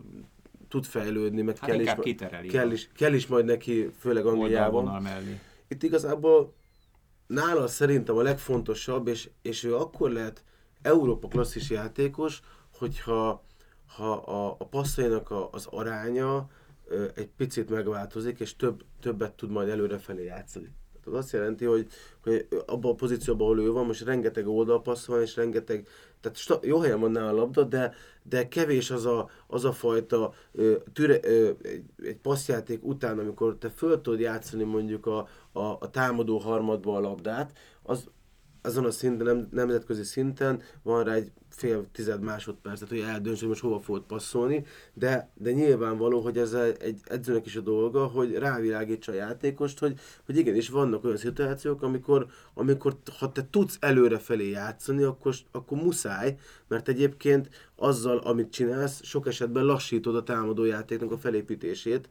C: tud fejlődni, meg
A: Hát
C: kell, is, kell, is, kell is majd neki, főleg Angliában. Itt igazából nála szerintem a legfontosabb, és, és ő akkor lehet Európa klasszis játékos, hogyha ha a, a passzainak a, az aránya ö, egy picit megváltozik, és több, többet tud majd előrefelé játszani. Tehát azt jelenti, hogy, hogy abban a pozícióban, ahol ő van, most rengeteg oldalpassz van, és rengeteg, tehát jó helyen van nála a labda, de, de kevés az a, az a fajta ö, türe, ö, egy, egy passzjáték után, amikor te föl tudod játszani mondjuk a, a, a támadó harmadba a labdát, az, azon a szinten, nem, nemzetközi szinten van rá egy fél tized másodpercet, hogy eldönts, hogy most hova fogod passzolni, de, de nyilvánvaló, hogy ez egy edzőnek is a dolga, hogy rávilágítsa a játékost, hogy, hogy igenis vannak olyan szituációk, amikor, amikor ha te tudsz előrefelé játszani, akkor, akkor muszáj, mert egyébként azzal, amit csinálsz, sok esetben lassítod a támadójátéknak a felépítését.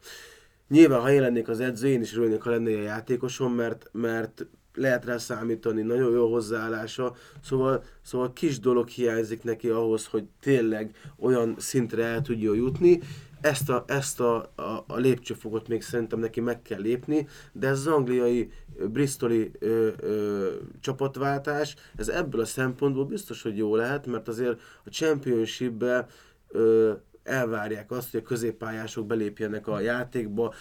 C: Nyilván, ha én lennék az edző, én is örülnék, ha lenne a játékosom, mert, mert lehet rá számítani, nagyon jó hozzáállása, szóval, szóval kis dolog hiányzik neki ahhoz, hogy tényleg olyan szintre el tudjon jutni, ezt a, ezt a, a, a lépcsőfokot még szerintem neki meg kell lépni, de ez az angliai, bristoli ö, ö, csapatváltás, ez ebből a szempontból biztos, hogy jó lehet, mert azért a championship-be ö, elvárják azt, hogy a középpályások belépjenek a játékba,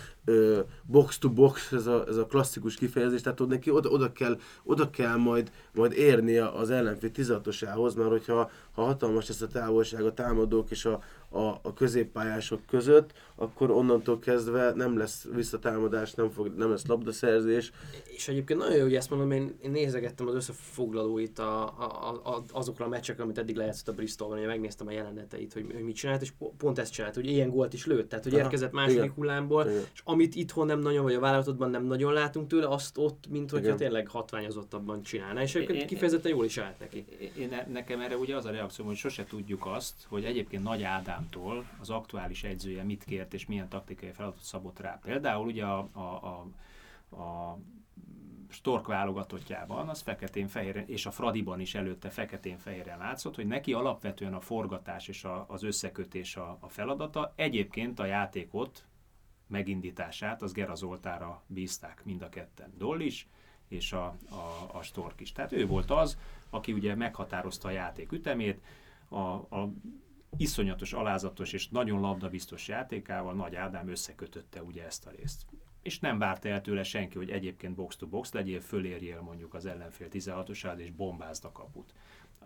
C: box to box, ez a, ez a klasszikus kifejezés, tehát ott neki oda, oda, kell, oda kell majd, majd érnie az ellenfél 16-osához, mert hogyha ha hatalmas lesz a távolság a támadók és a, a, a középpályások között, akkor onnantól kezdve nem lesz visszatámadás, nem, fog, nem lesz labdaszerzés.
B: És egyébként nagyon jó, hogy ezt mondom, én, én nézegettem az összefoglalóit a, a, a, azokra a meccsekre, amit eddig lehetett a Bristolban, hogy megnéztem a jeleneteit, hogy, hogy mit csinált, és pont ezt csinált, hogy ilyen gólt is lőtt, tehát hogy
C: Aha,
B: érkezett második
C: igen.
B: hullámból,
C: Igen.
B: és amit itthon nem nagyon, vagy a vállalatodban nem nagyon látunk tőle, azt ott, mint hogyha
C: Igen.
B: tényleg hatványozottabban csinálná, és egyébként
A: Én-
B: kifejezetten jól is állt neki.
A: Én, ne- nekem erre ugye az a reakció, hogy sose tudjuk azt, hogy egyébként Nagy Ádámtól az aktuális edzője mit kért és milyen taktikai feladatot szabott rá. Például ugye a, a, a, a Stork válogatottjában, az feketén-fehéren, és a Fradiban is előtte feketén-fehéren látszott, hogy neki alapvetően a forgatás és a, az összekötés a, a feladata. Egyébként a játékot, megindítását, az Gera Zoltára bízták mind a ketten. Doll is, és a, a, a Stork is. Tehát ő volt az, aki ugye meghatározta a játék ütemét, a, a iszonyatos, alázatos és nagyon labdabiztos játékával Nagy Ádám összekötötte ugye ezt a részt. És nem várta el tőle senki, hogy egyébként box to box legyél, fölérjél mondjuk az ellenfél 16-osád és bombázd a kaput.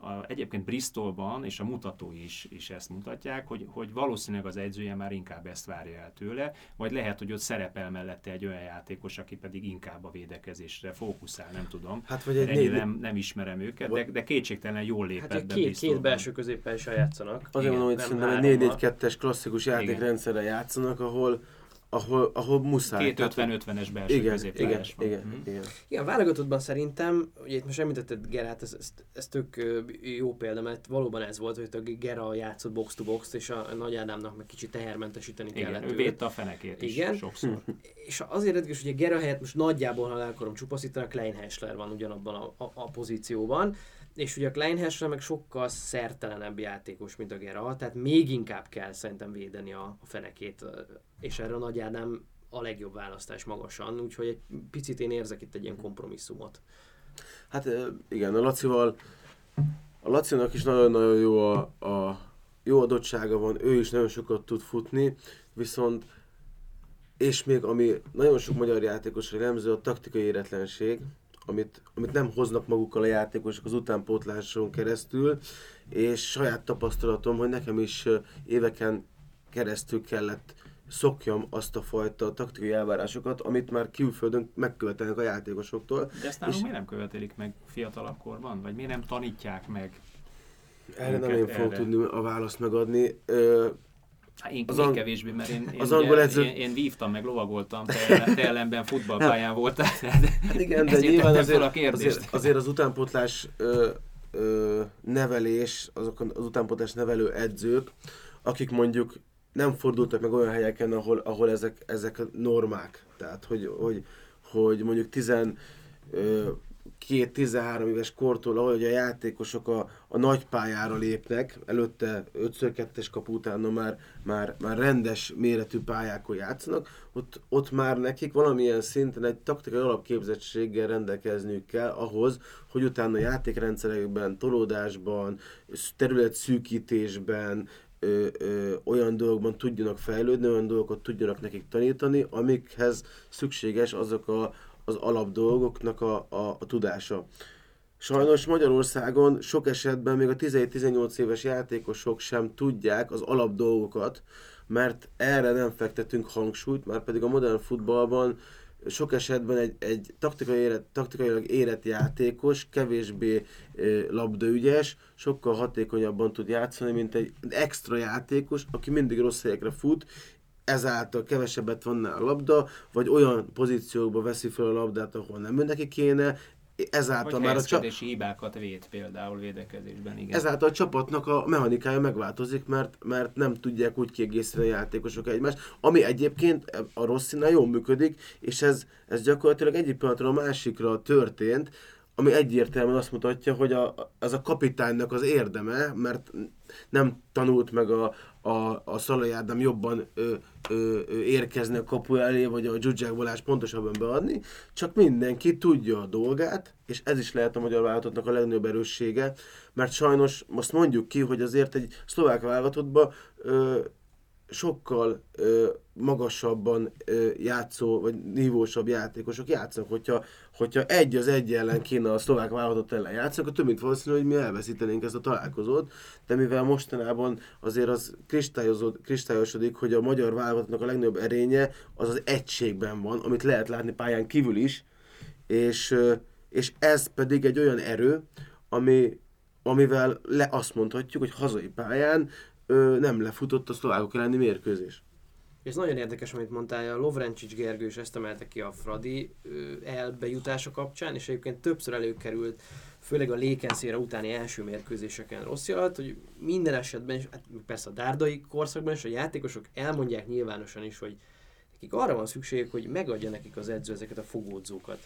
A: A, egyébként Bristolban, és a mutatói is, is ezt mutatják, hogy, hogy valószínűleg az edzője már inkább ezt várja el tőle, vagy lehet, hogy ott szerepel mellette egy olyan játékos, aki pedig inkább a védekezésre fókuszál, nem tudom.
C: Hát vagy egy négy,
A: nem, nem ismerem őket, de, de kétségtelen jól lépett
B: Hát
A: be
B: két, két
A: Bristolban.
B: belső középpályással játszanak.
C: Azért mondom, hogy szerintem egy 4-4-2-es klasszikus játékrendszerre játszanak, ahol, ahol, ahol muszáj.
A: Két
C: Tehát,
A: 50-50-es belső
C: igen, igen,
A: középpályás van.
C: igen,
A: Mhm.
C: igen.
B: Igen, válogatottban szerintem, ugye itt most említetted Gerát, ez, ez, ez tök jó példa, mert valóban ez volt, hogy a Gera játszott box to box, és a Nagy Ádámnak meg kicsit tehermentesíteni
A: Igen,
B: kellett őt.
A: védte a fenekét is
B: Igen.
A: sokszor.
B: És azért érdekes, hogy a Gera helyett most nagyjából, ha le akarom csupaszítani, a Klein Hessler van ugyanabban a, a, a pozícióban, és ugye a Klein Hessler meg sokkal szertelenebb játékos, mint a Gera, tehát még inkább kell szerintem védeni a, a fenekét, és erre a Nagy Ádám a legjobb választás magasan, úgyhogy egy picit én érzek itt egy ilyen kompromisszumot.
C: Hát igen, a Lacival, a Lacinak is nagyon-nagyon jó a, a jó adottsága van, ő is nagyon sokat tud futni, viszont és még ami nagyon sok magyar játékosra jellemző, a taktikai éretlenség, amit, amit nem hoznak magukkal a játékosok az utánpótláson keresztül, és saját tapasztalatom, hogy nekem is éveken keresztül kellett szokjam azt a fajta taktikai elvárásokat, amit már külföldön megkövetelnek a játékosoktól.
A: De ezt nálunk
C: És-
A: miért nem követelik meg fiatalabb korban? Vagy miért nem tanítják meg?
C: Erre nem én
A: erre.
C: tudni a választ megadni. Ö,
A: Hát én
C: Az
A: az
C: ang-
A: kevésbé, mert én, én,
C: az
A: ugye,
C: angol edző-
A: én, én vívtam, meg lovagoltam, te, ellen, te ellenben futballpályán voltál. Tehát
C: hát igen, de nyilván azért,
A: a kérdést.
C: azért, azért az utánpótlás ö, ö, nevelés, azok az utánpótlás nevelő edzők, akik mondjuk nem fordultak meg olyan helyeken, ahol, ahol ezek, ezek a normák. Tehát, hogy, hogy, hogy mondjuk 10, ö, két 13 éves kortól, ahogy a játékosok a, a nagy pályára lépnek, előtte 5 2 kapu utána már, már, már rendes méretű pályákon játszanak, ott, ott már nekik valamilyen szinten egy taktikai alapképzettséggel rendelkezniük kell ahhoz, hogy utána játékrendszerekben, tolódásban, területszűkítésben, ö, ö, olyan dolgokban tudjanak fejlődni, olyan dolgokat tudjanak nekik tanítani, amikhez szükséges azok a, az alapdolgoknak a, a, a tudása. Sajnos Magyarországon sok esetben még a 17-18 éves játékosok sem tudják az alapdolgokat, mert erre nem fektetünk hangsúlyt, már pedig a modern futballban sok esetben egy, egy taktikai éret, taktikailag érett játékos, kevésbé labdaügyes, sokkal hatékonyabban tud játszani, mint egy extra játékos, aki mindig rossz helyekre fut, ezáltal kevesebbet van a labda, vagy olyan pozíciókba veszi fel a labdát, ahol nem neki kéne, ezáltal
A: Vagy
C: már a
A: csapat... hibákat véd például védekezésben, igen.
C: Ezáltal a csapatnak a mechanikája megváltozik, mert, mert nem tudják úgy kiegészíteni a játékosok egymást, ami egyébként a Rosszinál jól működik, és ez, ez gyakorlatilag egyik pillanatra a másikra történt, ami egyértelműen azt mutatja, hogy a, az a kapitánynak az érdeme, mert nem tanult meg a, a, a Szalai Ádám jobban ö, ö, ö, érkezni a kapu elé, vagy a Zsuzsák Balázs pontosabban beadni, csak mindenki tudja a dolgát, és ez is lehet a magyar válogatottnak a legnagyobb erőssége, mert sajnos most mondjuk ki, hogy azért egy szlovák válogatottban sokkal ö, magasabban ö, játszó, vagy nívósabb játékosok játszanak. Hogyha, hogyha egy az egy ellen kéne a szlovák válogatott ellen játszani, akkor több mint valószínű, hogy mi elveszítenénk ezt a találkozót, de mivel mostanában azért az kristályosodik, hogy a magyar válogatottnak a legnagyobb erénye az az egységben van, amit lehet látni pályán kívül is, és, ö, és ez pedig egy olyan erő, ami, amivel le azt mondhatjuk, hogy hazai pályán ö, nem lefutott a szlovákok elleni mérkőzés.
B: És nagyon érdekes, amit mondtál, a Lovrencsics Gergő is ezt emelte ki a Fradi elbejutása kapcsán, és egyébként többször előkerült, főleg a Lékenszére utáni első mérkőzéseken rossz alatt, hogy minden esetben, hát persze a dárdai korszakban is a játékosok elmondják nyilvánosan is, hogy nekik arra van szükségük, hogy megadja nekik az edző ezeket a fogódzókat.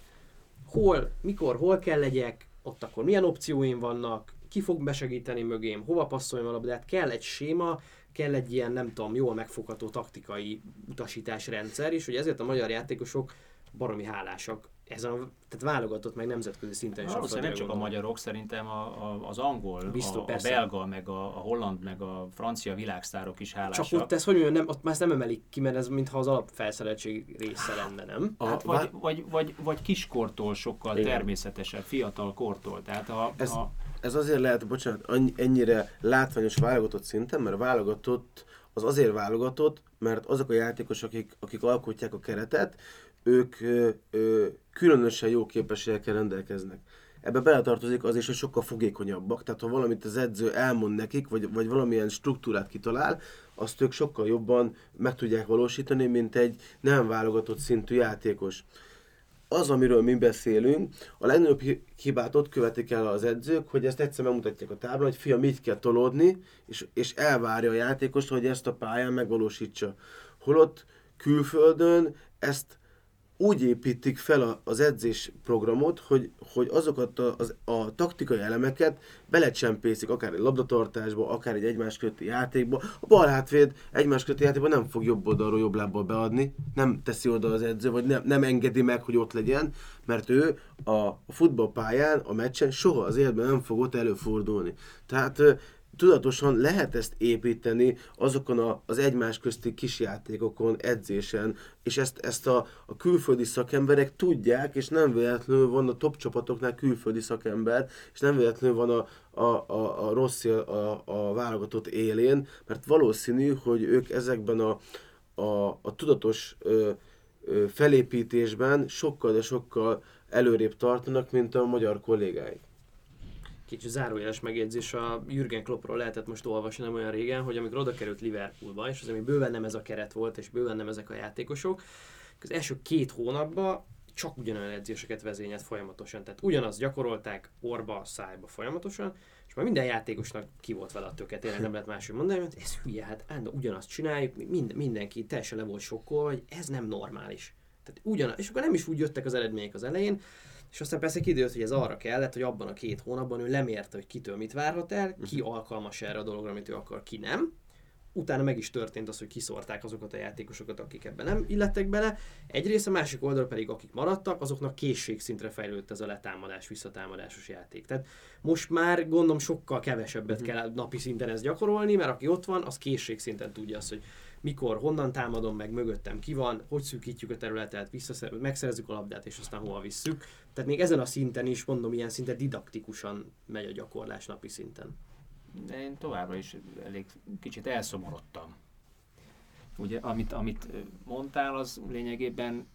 B: Hol, mikor, hol kell legyek, ott akkor milyen opcióim vannak, ki fog besegíteni mögém, hova passzoljon a labdát, kell egy séma, kell egy ilyen, nem tudom, jól megfogható taktikai utasításrendszer, és hogy ezért a magyar játékosok baromi hálásak ezen a, tehát válogatott meg nemzetközi szinten is.
A: Valószínűleg nem csak a magyarok, szerintem a, a, az angol,
B: Biztos,
A: a, a belga, meg a, a holland, meg a francia világsztárok is hálásak.
B: Csak ott ez, hogy mondjam, nem, ott már ezt nem emelik ki, mert ez mintha az alapfelszereltség része lenne, nem?
A: Hát vagy, vagy, vagy, vagy kiskortól sokkal Igen. természetesebb, fiatal kortól. Tehát a,
C: ez,
A: a,
C: ez azért lehet, bocsánat, ennyire látványos válogatott szinten, mert válogatott az azért válogatott, mert azok a játékosok, akik, akik alkotják a keretet, ők ö, ö, különösen jó képességekkel rendelkeznek. Ebbe beletartozik az is, hogy sokkal fogékonyabbak, tehát ha valamit az edző elmond nekik, vagy, vagy valamilyen struktúrát kitalál, azt ők sokkal jobban meg tudják valósítani, mint egy nem válogatott szintű játékos az, amiről mi beszélünk, a legnagyobb hibát ott követik el az edzők, hogy ezt egyszer megmutatják a táblán, hogy fiam, mit kell tolódni, és, és elvárja a játékost, hogy ezt a pályán megvalósítsa. Holott külföldön ezt úgy építik fel az edzés programot, hogy, hogy azokat a, az, a taktikai elemeket belecsempészik, akár egy labdatartásba, akár egy egymás közötti játékba. A bal hátvéd egymás közötti játékba nem fog jobb oldalról jobb lábbal beadni, nem teszi oda az edző, vagy nem, nem engedi meg, hogy ott legyen, mert ő a, a futballpályán, a meccsen soha az életben nem fog ott előfordulni. Tehát tudatosan lehet ezt építeni azokon a, az egymás közti kisjátékokon, edzésen, és ezt, ezt a, a külföldi szakemberek tudják, és nem véletlenül van a top csapatoknál külföldi szakember, és nem véletlenül van a, a, a, a rossz a, a válogatott élén, mert valószínű, hogy ők ezekben a, a, a tudatos ö, ö, felépítésben sokkal, de sokkal előrébb tartanak, mint a magyar kollégáik
B: kicsi zárójeles megjegyzés, a Jürgen Kloppról lehetett most olvasni nem olyan régen, hogy amikor oda került Liverpoolba, és az ami bőven nem ez a keret volt, és bőven nem ezek a játékosok, az első két hónapban csak ugyanolyan edzéseket vezényelt folyamatosan. Tehát ugyanazt gyakorolták orba, szájba folyamatosan, és már minden játékosnak ki volt vele a töket, tényleg nem lehet máshogy mondani, hogy ez hülye, hát állandó ugyanazt csináljuk, minden, mindenki teljesen le volt sokkol, hogy ez nem normális. Tehát ugyanaz, és akkor nem is úgy jöttek az eredmények az elején, és aztán persze kiderült, hogy ez arra kellett, hogy abban a két hónapban ő lemérte, hogy kitől mit várhat el, ki alkalmas erre a dologra, amit ő akar, ki nem. Utána meg is történt az, hogy kiszorták azokat a játékosokat, akik ebben nem illettek bele. Egyrészt a másik oldal pedig, akik maradtak, azoknak készségszintre fejlődött ez a letámadás, visszatámadásos játék. Tehát most már gondolom sokkal kevesebbet kell napi szinten ezt gyakorolni, mert aki ott van, az készségszinten tudja azt, hogy mikor, honnan támadom meg, mögöttem ki van, hogy szűkítjük a területet, visszaszer, megszerezzük a labdát, és aztán hova visszük. Tehát még ezen a szinten is, mondom, ilyen szinte didaktikusan megy a gyakorlás napi szinten.
A: De én továbbra is elég kicsit elszomorodtam. Ugye, amit, amit mondtál, az lényegében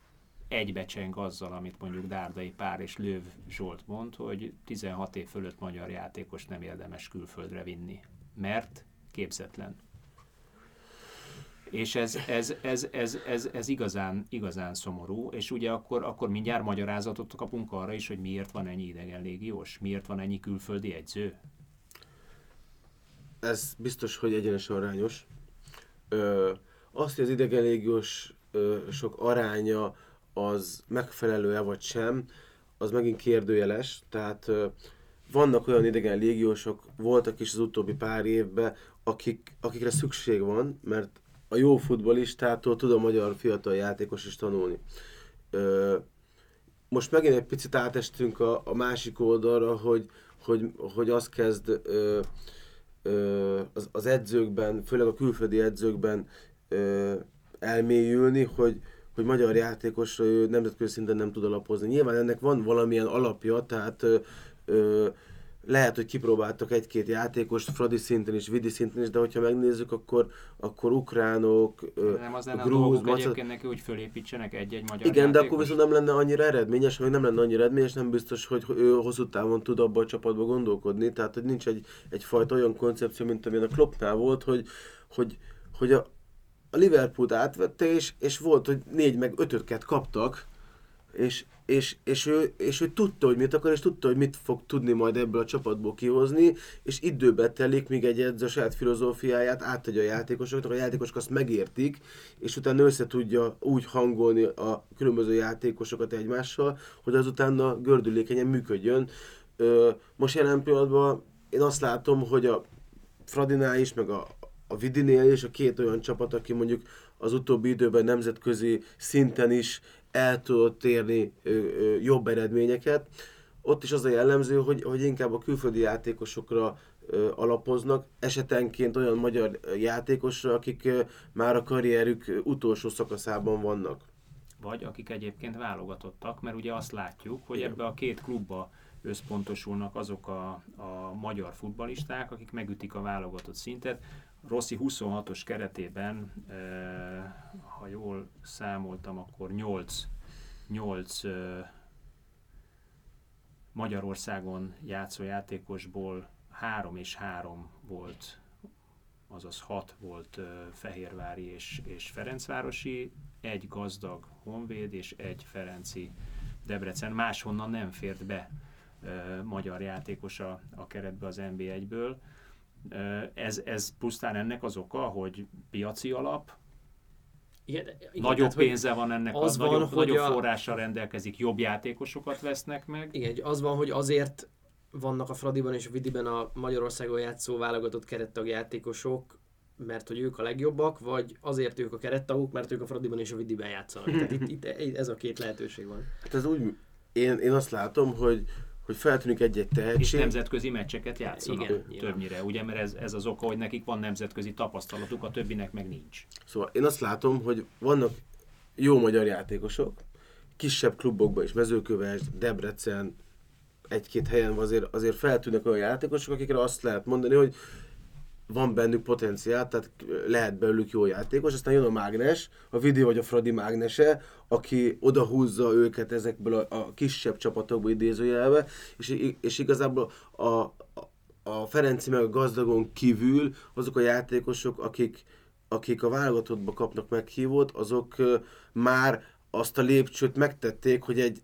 A: egybecseng azzal, amit mondjuk Dárdai Pár és Lőv Zsolt mond, hogy 16 év fölött magyar játékos nem érdemes külföldre vinni, mert képzetlen. És ez, ez, ez, ez, ez, ez igazán, igazán szomorú, és ugye akkor, akkor mindjárt magyarázatot kapunk arra is, hogy miért van ennyi idegen légiós, miért van ennyi külföldi egyző.
C: Ez biztos, hogy egyenesen arányos. Ö, azt, hogy az idegen légiós ö, sok aránya az megfelelő-e vagy sem, az megint kérdőjeles. Tehát ö, vannak olyan idegen légiósok, voltak is az utóbbi pár évben, akik, akikre szükség van, mert a jó futbolistától tud a magyar fiatal játékos is tanulni. Ö, most megint egy picit átestünk a, a másik oldalra, hogy, hogy, hogy az kezd ö, ö, az, az edzőkben, főleg a külföldi edzőkben ö, elmélyülni, hogy, hogy magyar játékosra ő nemzetközi szinten nem tud alapozni. Nyilván ennek van valamilyen alapja, tehát ö, ö, lehet, hogy kipróbáltak egy-két játékost Fradi szinten is, Vidi szinten is, de hogyha megnézzük, akkor, akkor ukránok,
A: Nem az lenne a dolguk maca... egyébként neki, hogy fölépítsenek egy-egy magyar
C: Igen,
A: játékos.
C: de akkor viszont nem lenne annyira eredményes, vagy nem lenne annyira eredményes, nem biztos, hogy ő hosszú távon tud abban a csapatban gondolkodni. Tehát, hogy nincs egy, egyfajta olyan koncepció, mint amilyen a Kloppnál volt, hogy, hogy, hogy a, a Liverpool átvette, és, és volt, hogy négy meg ötöket kaptak, és, és, és, ő, és ő tudta, hogy mit akar, és tudta, hogy mit fog tudni majd ebből a csapatból kihozni, és időbe telik, míg egy edző saját filozófiáját átadja a játékosoknak, a játékosok azt megértik, és utána össze tudja úgy hangolni a különböző játékosokat egymással, hogy az utána gördülékenyen működjön. Most jelen pillanatban én azt látom, hogy a Fradinál is, meg a, a Vidinél is a két olyan csapat, aki mondjuk az utóbbi időben nemzetközi szinten is el tudott érni jobb eredményeket. Ott is az a jellemző, hogy, hogy inkább a külföldi játékosokra alapoznak, esetenként olyan magyar játékosra, akik már a karrierük utolsó szakaszában vannak.
A: Vagy akik egyébként válogatottak, mert ugye azt látjuk, hogy ebbe a két klubba összpontosulnak azok a, a magyar futbalisták, akik megütik a válogatott szintet. Rossi 26-os keretében, ha jól számoltam, akkor 8, 8 Magyarországon játszó játékosból 3 és 3 volt, azaz 6 volt Fehérvári és, és Ferencvárosi, egy gazdag Honvéd és egy Ferenci Debrecen. Máshonnan nem fért be magyar játékos a, a keretbe az NB1-ből ez, ez pusztán ennek az oka, hogy piaci alap, igen, igen, nagyobb tehát, pénze van ennek, az, az van, nagyobb, hogy nagyobb a... forrással rendelkezik, jobb játékosokat vesznek meg.
B: Igen, az van, hogy azért vannak a Fradiban és a Vidiben a Magyarországon játszó válogatott kerettag játékosok, mert hogy ők a legjobbak, vagy azért ők a kerettagok, mert ők a Fradiban és a Vidiben játszanak. Tehát itt, itt ez a két lehetőség van.
C: Hát ez úgy, én, én azt látom, hogy hogy feltűnik egy-egy tehetség. És
A: nemzetközi meccseket játszanak Igen, többnyire, ugye, mert ez, ez az oka, hogy nekik van nemzetközi tapasztalatuk, a többinek meg nincs.
C: Szóval én azt látom, hogy vannak jó magyar játékosok, kisebb klubokban is, Mezőköves, Debrecen, egy-két helyen azért, azért feltűnnek olyan játékosok, akikre azt lehet mondani, hogy van bennük potenciál, tehát lehet belőlük jó játékos, aztán jön a mágnes, a Vidi vagy a Fradi mágnese, aki odahúzza őket ezekből a, a kisebb csapatokból idézőjelve, és, és igazából a, a, a Ferenci meg a gazdagon kívül azok a játékosok, akik, akik a válogatottba kapnak meghívót, azok már azt a lépcsőt megtették, hogy egy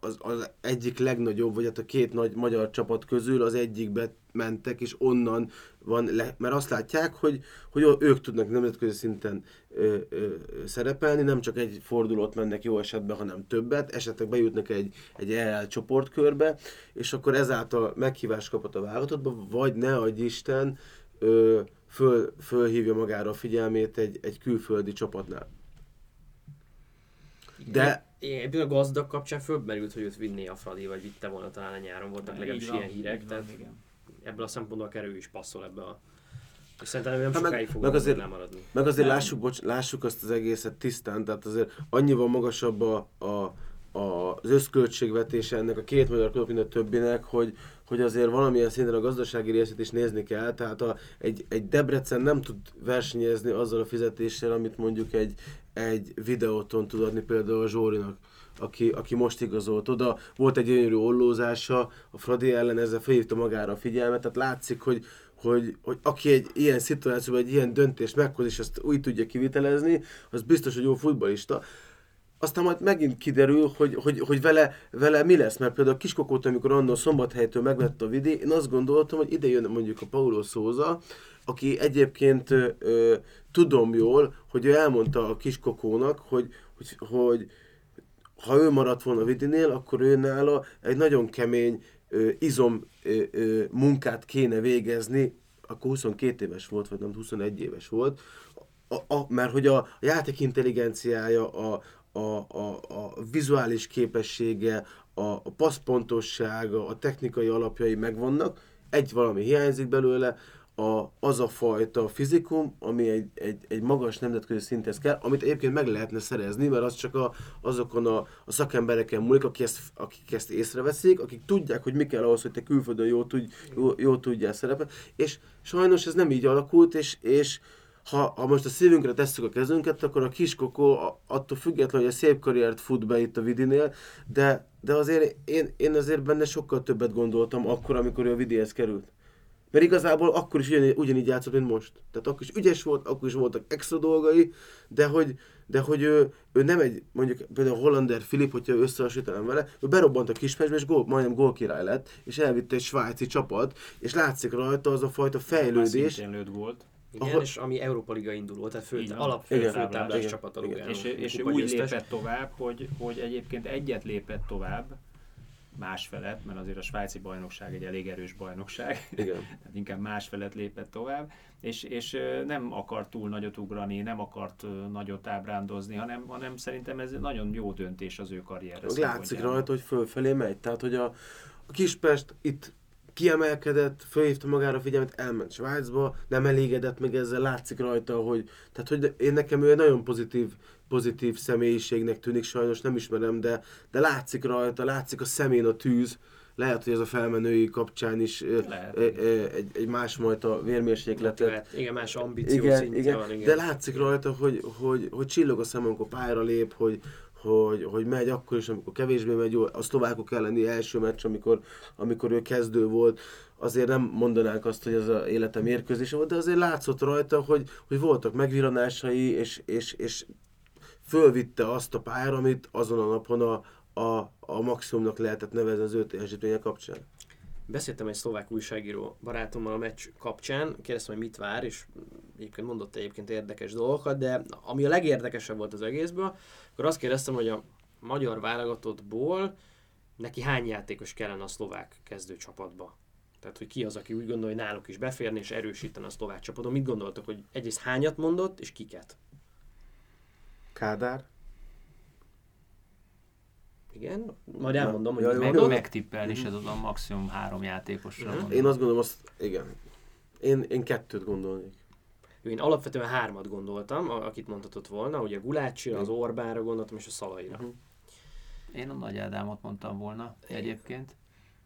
C: az, az egyik legnagyobb, vagy hát a két nagy magyar csapat közül az egyikbe mentek, és onnan van, le, mert azt látják, hogy, hogy ők tudnak nemzetközi szinten ö, ö, szerepelni, nem csak egy fordulót mennek jó esetben, hanem többet, esetleg bejutnak egy, egy EL csoportkörbe, és akkor ezáltal meghívást kapott a válogatottba, vagy ne adj Isten, ö, föl, fölhívja magára a figyelmét egy, egy külföldi csapatnál.
B: De Ebből a gazdag kapcsán fölmerült, hogy őt vinné a Fradi, vagy vitte volna talán a nyáron, voltak legalábbis ilyen hírek, tehát igen. ebből a szempontból a kerül is passzol ebbe a és szerintem nem hát sokáig fog meg azért, nem maradni.
C: Meg azért lássuk, bocs, lássuk azt az egészet tisztán, tehát azért annyival magasabb a, a, a, az összköltségvetése ennek a két magyar klub, mint a többinek, hogy, hogy azért valamilyen szinten a gazdasági részét is nézni kell, tehát a, egy, egy Debrecen nem tud versenyezni azzal a fizetéssel, amit mondjuk egy, egy videóton tud adni például a Zsórinak, aki, aki most igazolt oda. Volt egy gyönyörű ollózása, a Fradi ellen ezzel felhívta magára a figyelmet, tehát látszik, hogy, hogy, hogy aki egy ilyen szituációban egy ilyen döntést meghoz, és azt úgy tudja kivitelezni, az biztos, hogy jó futbalista aztán majd megint kiderül, hogy, hogy, hogy vele, vele mi lesz, mert például a Kiskokót, amikor annól Szombathelytől megvette a vidi, én azt gondoltam, hogy ide jön mondjuk a Paulo Szóza, aki egyébként ö, tudom jól, hogy ő elmondta a Kiskokónak, hogy, hogy, hogy ha ő maradt volna Vidinél, akkor ő nála egy nagyon kemény ö, izom ö, ö, munkát kéne végezni, akkor 22 éves volt, vagy nem 21 éves volt, a, a, mert hogy a játék intelligenciája, a, a, a, a vizuális képessége, a, a passzpontossága, a technikai alapjai megvannak, egy valami hiányzik belőle, a, az a fajta fizikum, ami egy, egy, egy magas nemzetközi szinthez kell, amit egyébként meg lehetne szerezni, mert az csak a, azokon a, a szakembereken múlik, akik ezt, akik ezt észreveszik, akik tudják, hogy mi kell ahhoz, hogy te külföldön jól, tudj, jól, jól tudjál szerepelni, és sajnos ez nem így alakult, és, és ha, ha most a szívünkre tesszük a kezünket, akkor a kiskokó attól függetlenül, hogy a szép karriert fut be itt a Vidinél, de, de azért én, én azért benne sokkal többet gondoltam akkor, amikor ő a Vidihez került. Mert igazából akkor is ugyanígy, ugyanígy játszott, mint most. Tehát akkor is ügyes volt, akkor is voltak extra dolgai, de hogy, de hogy ő, ő nem egy, mondjuk például Hollander Filip, hogyha összehasonlítanám vele, ő berobbant a kismesbe, és gól, majdnem gólkirály lett, és elvitte egy svájci csapat, és látszik rajta az a fajta fejlődés.
A: Szintén lőtt volt.
B: Igen, ahol... és ami Európa Liga induló, tehát fő, alap főtáblás csapat a Lugano.
A: És, és ő úgy lépett tovább, hogy, hogy egyébként egyet lépett tovább, más felett, mert azért a svájci bajnokság egy elég erős bajnokság,
C: Igen. [LAUGHS]
A: tehát inkább más felett lépett tovább, és, és nem akart túl nagyot ugrani, nem akart nagyot ábrándozni, hanem, hanem szerintem ez nagyon jó döntés az ő karrierre.
C: Látszik rajta, hogy fölfelé megy, tehát hogy a, a Kispest itt kiemelkedett, fölhívta magára a figyelmet, elment Svájcba, nem elégedett meg ezzel, látszik rajta, hogy, tehát hogy én nekem ő egy nagyon pozitív, pozitív személyiségnek tűnik, sajnos nem ismerem, de, de látszik rajta, látszik a szemén a tűz, lehet, hogy ez a felmenői kapcsán is lehet, e, e, egy, egy másfajta vérmérsékletet.
B: Igen, más ambíció
C: igen, igen, van, igen. De látszik rajta, hogy, hogy, hogy csillog a szemem, amikor pályára lép, hogy, hogy, hogy megy akkor is, amikor kevésbé megy. A szlovákok elleni első meccs, amikor, amikor ő kezdő volt, azért nem mondanánk azt, hogy ez az életem mérkőzése volt, de azért látszott rajta, hogy, hogy voltak megviranásai, és, és, és fölvitte azt a pályára, amit azon a napon a, a, a maximumnak lehetett nevezni az ő teljesítménye kapcsán.
B: Beszéltem egy szlovák újságíró barátommal a meccs kapcsán, kérdeztem, hogy mit vár, és egyébként mondott egyébként érdekes dolgokat, de ami a legérdekesebb volt az egészből, akkor azt kérdeztem, hogy a magyar válogatottból neki hány játékos kellene a szlovák kezdőcsapatba? Tehát, hogy ki az, aki úgy gondolja, hogy náluk is beférni és erősíteni a szlovák csapaton. Mit gondoltok, hogy egyrészt hányat mondott, és kiket?
C: Kádár.
B: Igen, majd elmondom, hogy
A: ja, meg, mondod. megtippelni se tudom, maximum három játékosra.
C: Uh-huh. Én azt gondolom, azt, igen. Én, én kettőt gondolnék.
B: Én alapvetően hármat gondoltam, akit mondhatott volna, ugye Gulácsira, az Orbánra gondoltam, és a Szalaira. Uh-huh.
A: Én a Nagy Ádámot mondtam volna egyébként.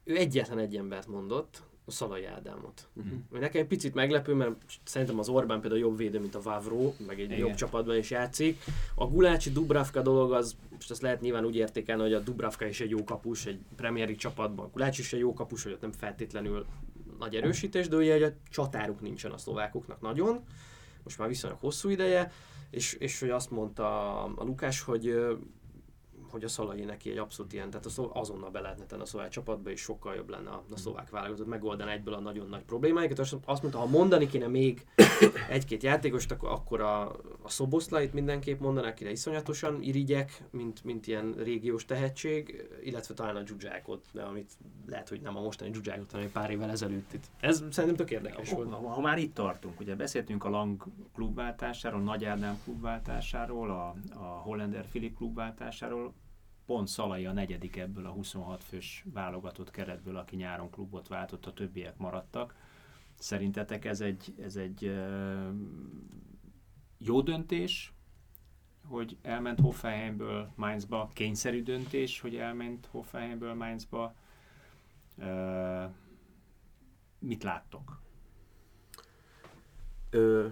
B: Ő egyetlen egy embert mondott, a Szalai Ádámot. Uh-huh. Nekem egy picit meglepő, mert szerintem az Orbán például jobb védő, mint a Vavró, meg egy Igen. jobb csapatban is játszik. A Gulácsi Dubravka dolog az, most azt lehet nyilván úgy értékelni, hogy a Dubravka is egy jó kapus, egy premieri csapatban. A Gulácsi is egy jó kapus, hogy ott nem feltétlenül nagy erősítés, de ugye hogy a csatáruk nincsen a szlovákoknak nagyon, most már viszonylag hosszú ideje, és, és hogy azt mondta a Lukás, hogy hogy a Szalai neki egy abszolút ilyen, tehát a azonnal be lehetne tenni a szlovák csapatba, és sokkal jobb lenne a, a szlovák válogatott, megoldani egyből a nagyon nagy problémáikat. Azt mondta, ha mondani kéne még egy-két játékost, akkor, akkor a, a Szoboszlait mindenképp mondaná, akire iszonyatosan irigyek, mint, mint ilyen régiós tehetség, illetve talán a Zsuzsákot, de amit lehet, hogy nem a mostani Zsuzsákot, hanem egy pár évvel ezelőtt itt. Ez szerintem tök érdekes volt.
A: Ha, ha már itt tartunk, ugye beszéltünk a Lang klubváltásáról, Nagy Ádám klubváltásáról, a, a Hollander Filip klubváltásáról, pont Szalai a negyedik ebből a 26 fős válogatott keretből, aki nyáron klubot váltott, a többiek maradtak. Szerintetek ez egy, ez egy jó döntés, hogy elment Hoffenheimből Mainzba, kényszerű döntés, hogy elment Hoffenheimből Mainzba. mit láttok?
C: Ö,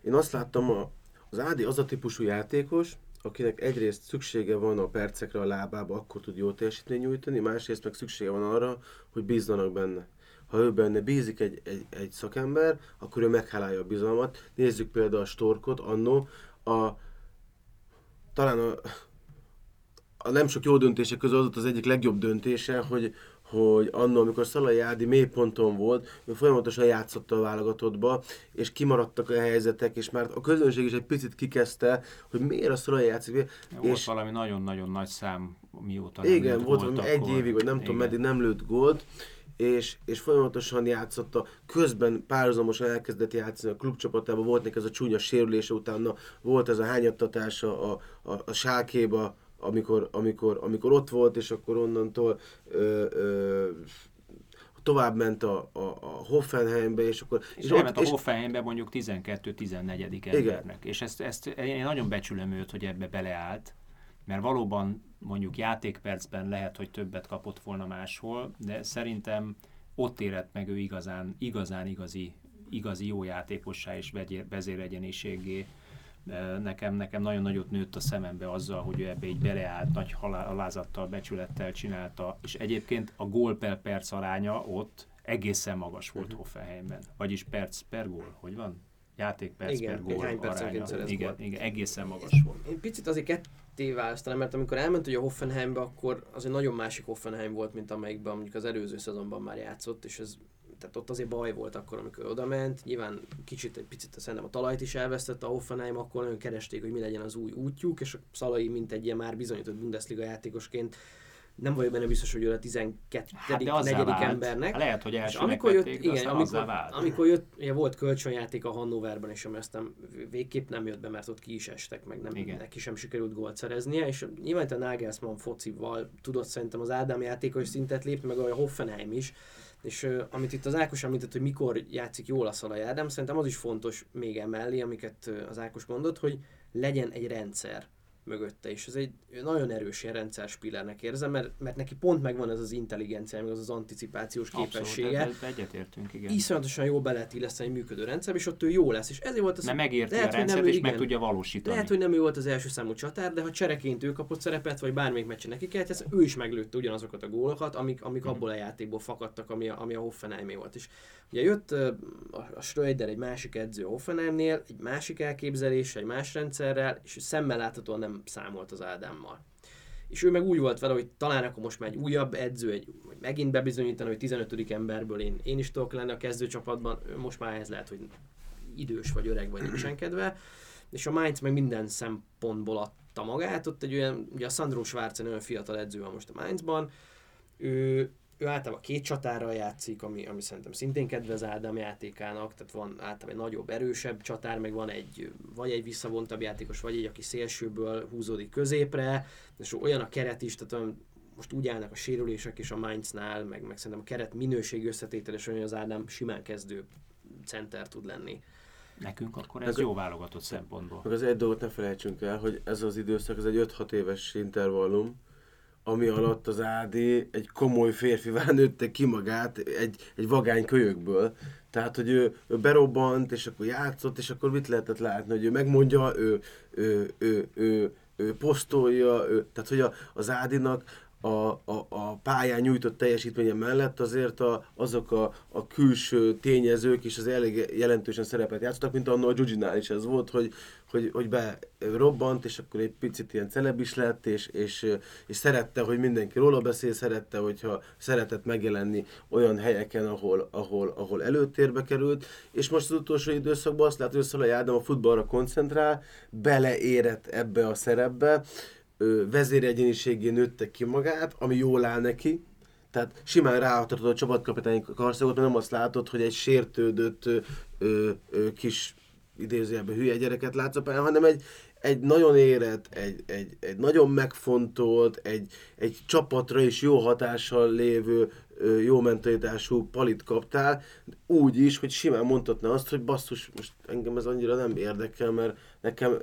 C: én azt láttam, a, az Ádi az a típusú játékos, akinek egyrészt szüksége van a percekre a lábába, akkor tud jó teljesítményt nyújtani, másrészt meg szüksége van arra, hogy bízzanak benne. Ha ő benne bízik egy, egy, egy szakember, akkor ő meghálálja a bizalmat. Nézzük például a Storkot, annó, a, talán a, a nem sok jó döntések közül az az egyik legjobb döntése, hogy, hogy annól, amikor Szalai Ádi mélyponton volt, ő folyamatosan játszott a válogatottba, és kimaradtak a helyzetek, és már a közönség is egy picit kikezdte, hogy miért a Szalai játszik. Ja,
A: és volt valami nagyon-nagyon nagy szám, mióta
C: nem Igen, volt valami egy évig, vagy nem igen. tudom, meddig nem lőtt gólt, és, és folyamatosan játszotta, közben párhuzamosan elkezdett játszani a klubcsapatában, volt neki ez a csúnya sérülése, utána volt ez a hányattatása a, a, a sákéba, amikor, amikor, amikor ott volt, és akkor onnantól ö, ö, tovább ment a, a, a Hoffenheimbe, és akkor...
A: És, és elment a Hoffenheimbe mondjuk 12-14. embernek. És ezt, ezt én nagyon becsülöm őt, hogy ebbe beleállt, mert valóban mondjuk játékpercben lehet, hogy többet kapott volna máshol, de szerintem ott érett meg ő igazán, igazán igazi, igazi jó játékossá és vezéregyeniségé nekem, nekem nagyon nagyot nőtt a szemembe azzal, hogy ő ebbe egy beleállt, nagy alázattal, becsülettel csinálta, és egyébként a gól per perc aránya ott egészen magas volt uh-huh. Hoffenheimben. Vagyis perc per gól, hogy van? Játékperc
B: igen,
A: per gól
B: aránya.
A: Igen, igen, egészen magas volt.
B: Én picit azért ketté választanám, mert amikor elment ugye a Hoffenheimbe, akkor az egy nagyon másik Hoffenheim volt, mint amelyikben mondjuk az előző szezonban már játszott, és ez tehát ott azért baj volt akkor, amikor oda ment. Nyilván kicsit, egy picit szerintem a talajt is elvesztette a Hoffenheim, akkor nagyon keresték, hogy mi legyen az új útjuk, és a Szalai, mint egy ilyen már bizonyított Bundesliga játékosként, nem vagyok benne biztos, hogy ő a 12. Hát negyedik embernek.
A: Lehet, hogy
B: első amikor jött, igen, amikor, amikor jött, ugye volt kölcsönjáték a Hannoverben, és ami aztán végképp nem jött be, mert ott ki is estek, meg nem, igen. neki sem sikerült gólt szereznie, és nyilván a Nagelsmann focival tudott szerintem az Ádám játékos szintet lépni, meg a Hoffenheim is, és uh, amit itt az Ákos említett, hogy mikor játszik jól a Szalai Ádám, szerintem az is fontos még emellé, amiket az Ákos mondott, hogy legyen egy rendszer mögötte, és ez egy nagyon erős ilyen rendszer spillernek érzem, mert, mert neki pont megvan ez az intelligencia, meg az az anticipációs képessége.
A: Abszolút, egyetértünk, igen.
B: Iszonyatosan jól be lehet illeszteni egy működő rendszer, és ott ő jó lesz, és ezért volt az,
A: Nem megérti lehet, a rendszert, és igen, meg tudja valósítani.
B: Lehet, hogy nem ő volt az első számú csatár, de ha csereként ő kapott szerepet, vagy bármelyik meccsen neki kellett, ez ő is meglőtte ugyanazokat a gólokat, amik, amik mm. abból a játékból fakadtak, ami a, ami a Hoffenheimé volt. És ugye jött a, a Schröder, egy másik edző Hoffenheimnél, egy másik elképzelés, egy más rendszerrel, és szemmel láthatóan nem számolt az Ádámmal. És ő meg úgy volt vele, hogy talán akkor most már egy újabb edző, egy, hogy megint bebizonyítani, hogy 15. emberből én, én is tudok lenni a kezdőcsapatban, most már ez lehet, hogy idős vagy öreg vagy nincsen kedve. És a Mainz meg minden szempontból adta magát, ott egy olyan, ugye a Sandro Schwarzen olyan fiatal edző van most a Mainzban, ő ő általában két csatára játszik, ami, ami szerintem szintén kedvez Ádám játékának, tehát van általában egy nagyobb, erősebb csatár, meg van egy, vagy egy visszavontabb játékos, vagy egy, aki szélsőből húzódik középre, és olyan a keret is, tehát olyan, most úgy állnak a sérülések is a Mainznál, meg, meg szerintem a keret minőség összetétel, és olyan, az Ádám simán kezdő center tud lenni.
A: Nekünk akkor ez meg jó válogatott szempontból.
C: Meg az egy dolgot ne felejtsünk el, hogy ez az időszak, ez egy 5-6 éves intervallum, ami alatt az Ádi egy komoly férfivá [LAUGHS] nőtte ki magát egy, egy vagány kölyökből. Tehát, hogy ő, ő berobbant, és akkor játszott, és akkor mit lehetett látni, hogy ő megmondja, ő, ő, ő, ő, ő posztolja, ő, tehát, hogy a, az Ádinak a, a, a pályán nyújtott teljesítménye mellett azért a, azok a, a külső tényezők is az elég jelentősen szerepet játszottak, mint annól a Gyugginál is ez volt, hogy, hogy, hogy be robbant, és akkor egy picit ilyen celeb is lett, és, és, és szerette, hogy mindenki róla beszél, szerette, hogyha szeretett megjelenni olyan helyeken, ahol, ahol, ahol előtérbe került, és most az utolsó időszakban azt látod, hogy Szalai Ádám a futballra koncentrál, beleérett ebbe a szerepbe, vezéregyéniségé nőtte ki magát, ami jól áll neki, tehát simán ráadhatod a csapatkapitányi karszagot, mert nem azt látod, hogy egy sértődött ö, ö, kis idézőjelben hülye gyereket látsz a pályán, hanem egy, egy nagyon érett, egy, egy, egy nagyon megfontolt, egy, egy csapatra is jó hatással lévő, jó mentalitású palit kaptál, úgy is, hogy simán mondhatná azt, hogy basszus, most engem ez annyira nem érdekel, mert nekem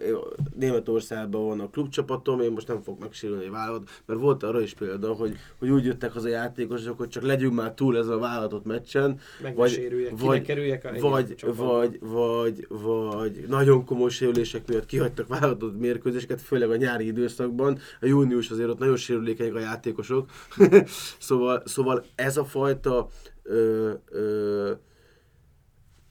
C: Németországban van a klubcsapatom, én most nem fogok megsérülni egy vállalat, mert volt arra is példa, hogy, hogy úgy jöttek az a játékosok, hogy csak legyünk már túl ez a vállalatot meccsen,
B: Meg vagy, vagy, a
C: vagy, vagy, vagy, vagy, nagyon komoly sérülések miatt kihagytak vállalatot mérkőzéseket, főleg a nyári időszakban, a június azért ott nagyon sérülékenyek a játékosok, [LAUGHS] szóval, szóval ez a fajta ö, ö,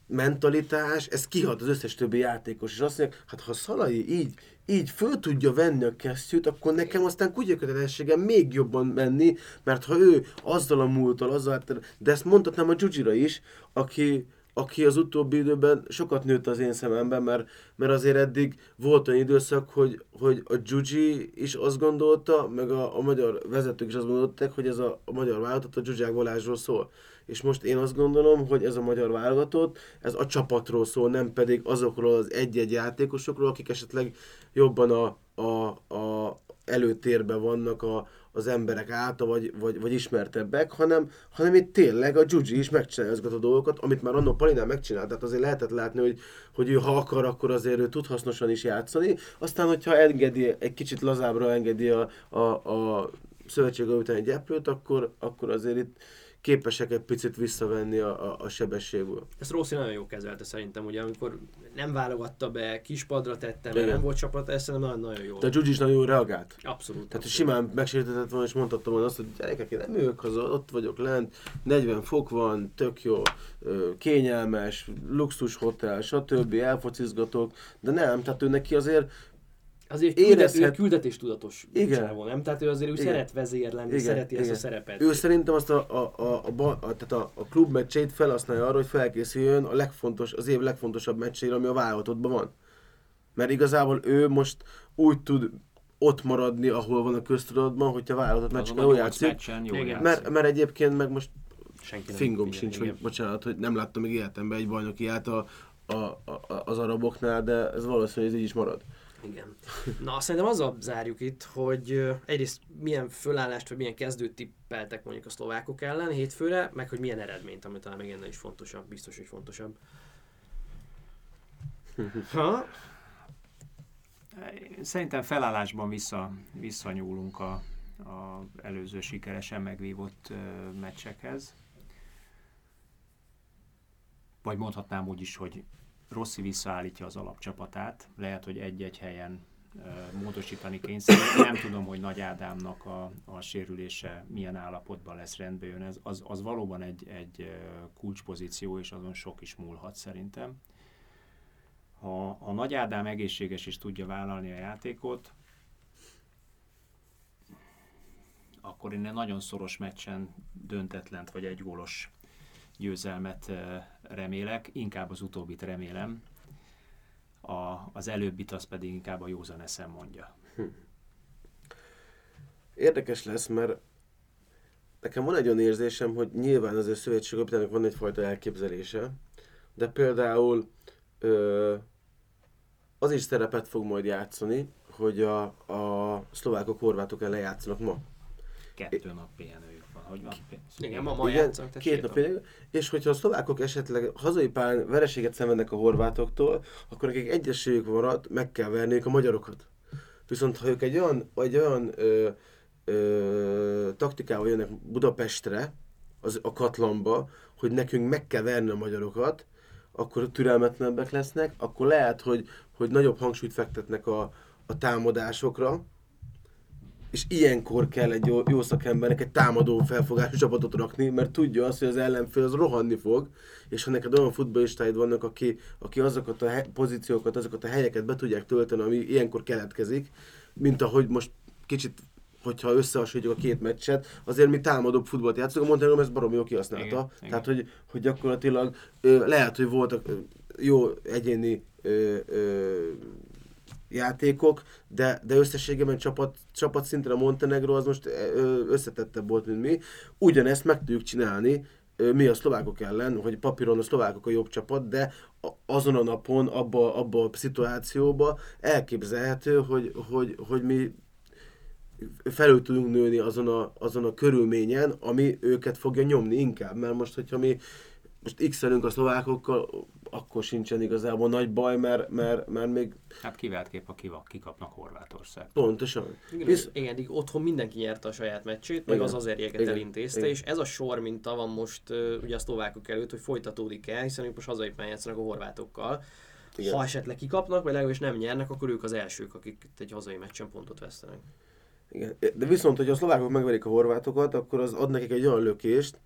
C: mentalitás, ez kihat az összes többi játékos, és azt mondják, hát ha Szalai így, így föl tudja venni a kesztyűt, akkor nekem aztán kutyakötelességem még jobban menni, mert ha ő azzal a múltal, azzal, de ezt mondhatnám a Gyugyira is, aki, aki az utóbbi időben sokat nőtt az én szememben, mert, mert azért eddig volt olyan időszak, hogy, hogy a Gyugyi is azt gondolta, meg a, a magyar vezetők is azt gondolták, hogy ez a, a magyar vállalatot a Gyugyák Balázsról szól és most én azt gondolom, hogy ez a magyar válogatott, ez a csapatról szól, nem pedig azokról az egy-egy játékosokról, akik esetleg jobban a, a, a előtérben vannak a, az emberek által, vagy, vagy, vagy ismertebbek, hanem, hanem itt tényleg a Gyugyi is megcsinálja ezeket a dolgokat, amit már annó Palinál megcsinált, tehát azért lehetett látni, hogy, hogy ő ha akar, akkor azért ő tud hasznosan is játszani, aztán hogyha engedi, egy kicsit lazábbra engedi a, a, a szövetség után egy akkor, akkor azért itt képesek egy picit visszavenni a, a, a sebességből.
B: Ezt Rossi nagyon jó kezelte szerintem, ugye, amikor nem válogatta be, kispadra tette, mert nem volt csapat, ez szerintem nagyon, nagyon jó.
C: De Gyugyi is nagyon jól reagált.
B: Abszolút.
C: Tehát abszolút. simán megsértetett volna, és mondhatta volna azt, hogy gyerekek, én nem jövök haza, ott vagyok lent, 40 fok van, tök jó, kényelmes, luxus hotel, stb. elfocizgatok, de nem, tehát ő neki azért
B: Azért érezhet... küldetés tudatos Igen. nem? Tehát ő azért ő Igen. szeret vezér lenni, Igen. szereti Igen. ezt a szerepet.
C: Ő szerintem azt a, a, a, a, a, tehát a, a klub meccseit felhasználja arra, hogy felkészüljön a legfontos, az év legfontosabb meccsére, ami a válogatottban van. Mert igazából ő most úgy tud ott maradni, ahol van a köztudatban, hogyha válogatott meccsen jól játszik. Meccsen, jól játszik. Mert, mert egyébként meg most Senki fingom igen, sincs, igen. hogy bocsánat, hogy nem láttam még életemben egy bajnoki át a, a, a, az araboknál, de ez valószínűleg ez így is marad.
B: Igen. Na, szerintem azzal zárjuk itt, hogy egyrészt milyen fölállást, vagy milyen kezdőt tippeltek mondjuk a szlovákok ellen hétfőre, meg hogy milyen eredményt, ami talán még ennél is fontosabb, biztos, hogy fontosabb.
A: Ha? Szerintem felállásban vissza, visszanyúlunk a, a előző sikeresen megvívott meccsekhez. Vagy mondhatnám úgy is, hogy Rossi visszaállítja az alapcsapatát, lehet, hogy egy-egy helyen módosítani kényszerül. Nem tudom, hogy Nagy Ádámnak a, a sérülése milyen állapotban lesz rendbe jön. Ez, az, az valóban egy, egy kulcspozíció, és azon sok is múlhat szerintem. Ha, ha Nagy Ádám egészséges is tudja vállalni a játékot, akkor én nagyon szoros meccsen döntetlent vagy egy gólos győzelmet remélek, inkább az utóbbit remélem, a, az előbbit az pedig inkább a józan eszem mondja. Hm.
C: Érdekes lesz, mert nekem van egy olyan érzésem, hogy nyilván az szövetségkapitának van egyfajta elképzelése, de például ö, az is szerepet fog majd játszani, hogy a, a szlovákok, horvátok ellen játszanak ma.
A: Kettő nap pihenőjük van, hogy van?
B: Igen, ma, ma Igen, játszak,
C: két nap pihenő. És hogyha a szlovákok esetleg hazai pályán vereséget szenvednek a horvátoktól, akkor nekik egyességük maradt, meg kell verniük a magyarokat. Viszont ha ők egy olyan, egy olyan ö, ö, taktikával jönnek Budapestre, az, a katlamba, hogy nekünk meg kell verni a magyarokat, akkor türelmetlenebbek lesznek, akkor lehet, hogy, hogy nagyobb hangsúlyt fektetnek a, a támadásokra, és ilyenkor kell egy jó, jó szakembernek egy támadó felfogású csapatot rakni, mert tudja azt, hogy az ellenfél az rohanni fog, és ha neked olyan futballistáid vannak, aki, aki azokat a he- pozíciókat, azokat a helyeket be tudják tölteni, ami ilyenkor keletkezik, mint ahogy most kicsit hogyha összehasonlítjuk a két meccset, azért mi támadóbb futballt játszunk, a Montenegro ezt baromi jól kihasználta.
A: Igen,
C: Tehát,
A: igen.
C: hogy, hogy gyakorlatilag ö, lehet, hogy voltak ö, jó egyéni ö, ö, játékok, de, de összességében csapat, csapat szinten a Montenegro az most összetettebb volt, mint mi. Ugyanezt meg tudjuk csinálni, mi a szlovákok ellen, hogy papíron a szlovákok a jobb csapat, de azon a napon, abba, abba a szituációba elképzelhető, hogy, hogy, hogy mi felül tudunk nőni azon a, azon a körülményen, ami őket fogja nyomni inkább, mert most, hogyha mi most x a szlovákokkal, akkor sincsen igazából nagy baj, mert, mert, mert még
A: Hát kivált kép, a kiva, kikapnak Horvátország.
C: pontosan.
B: Igen,
C: Visz,
B: igen, eddig otthon mindenki nyerte a saját meccsét, meg
C: Igen.
B: az az erjeket
C: Igen.
B: elintézte,
C: Igen.
B: és ez a sor minta van most ugye a szlovákok előtt, hogy folytatódik el, hiszen ők most hazai játszanak a horvátokkal.
C: Igen.
B: Ha esetleg kikapnak, vagy legalábbis nem nyernek, akkor ők az elsők, akik egy hazai meccsen pontot vesztenek.
C: Igen. De viszont, hogyha a szlovákok megverik a horvátokat, akkor az ad nekik egy olyan lökést,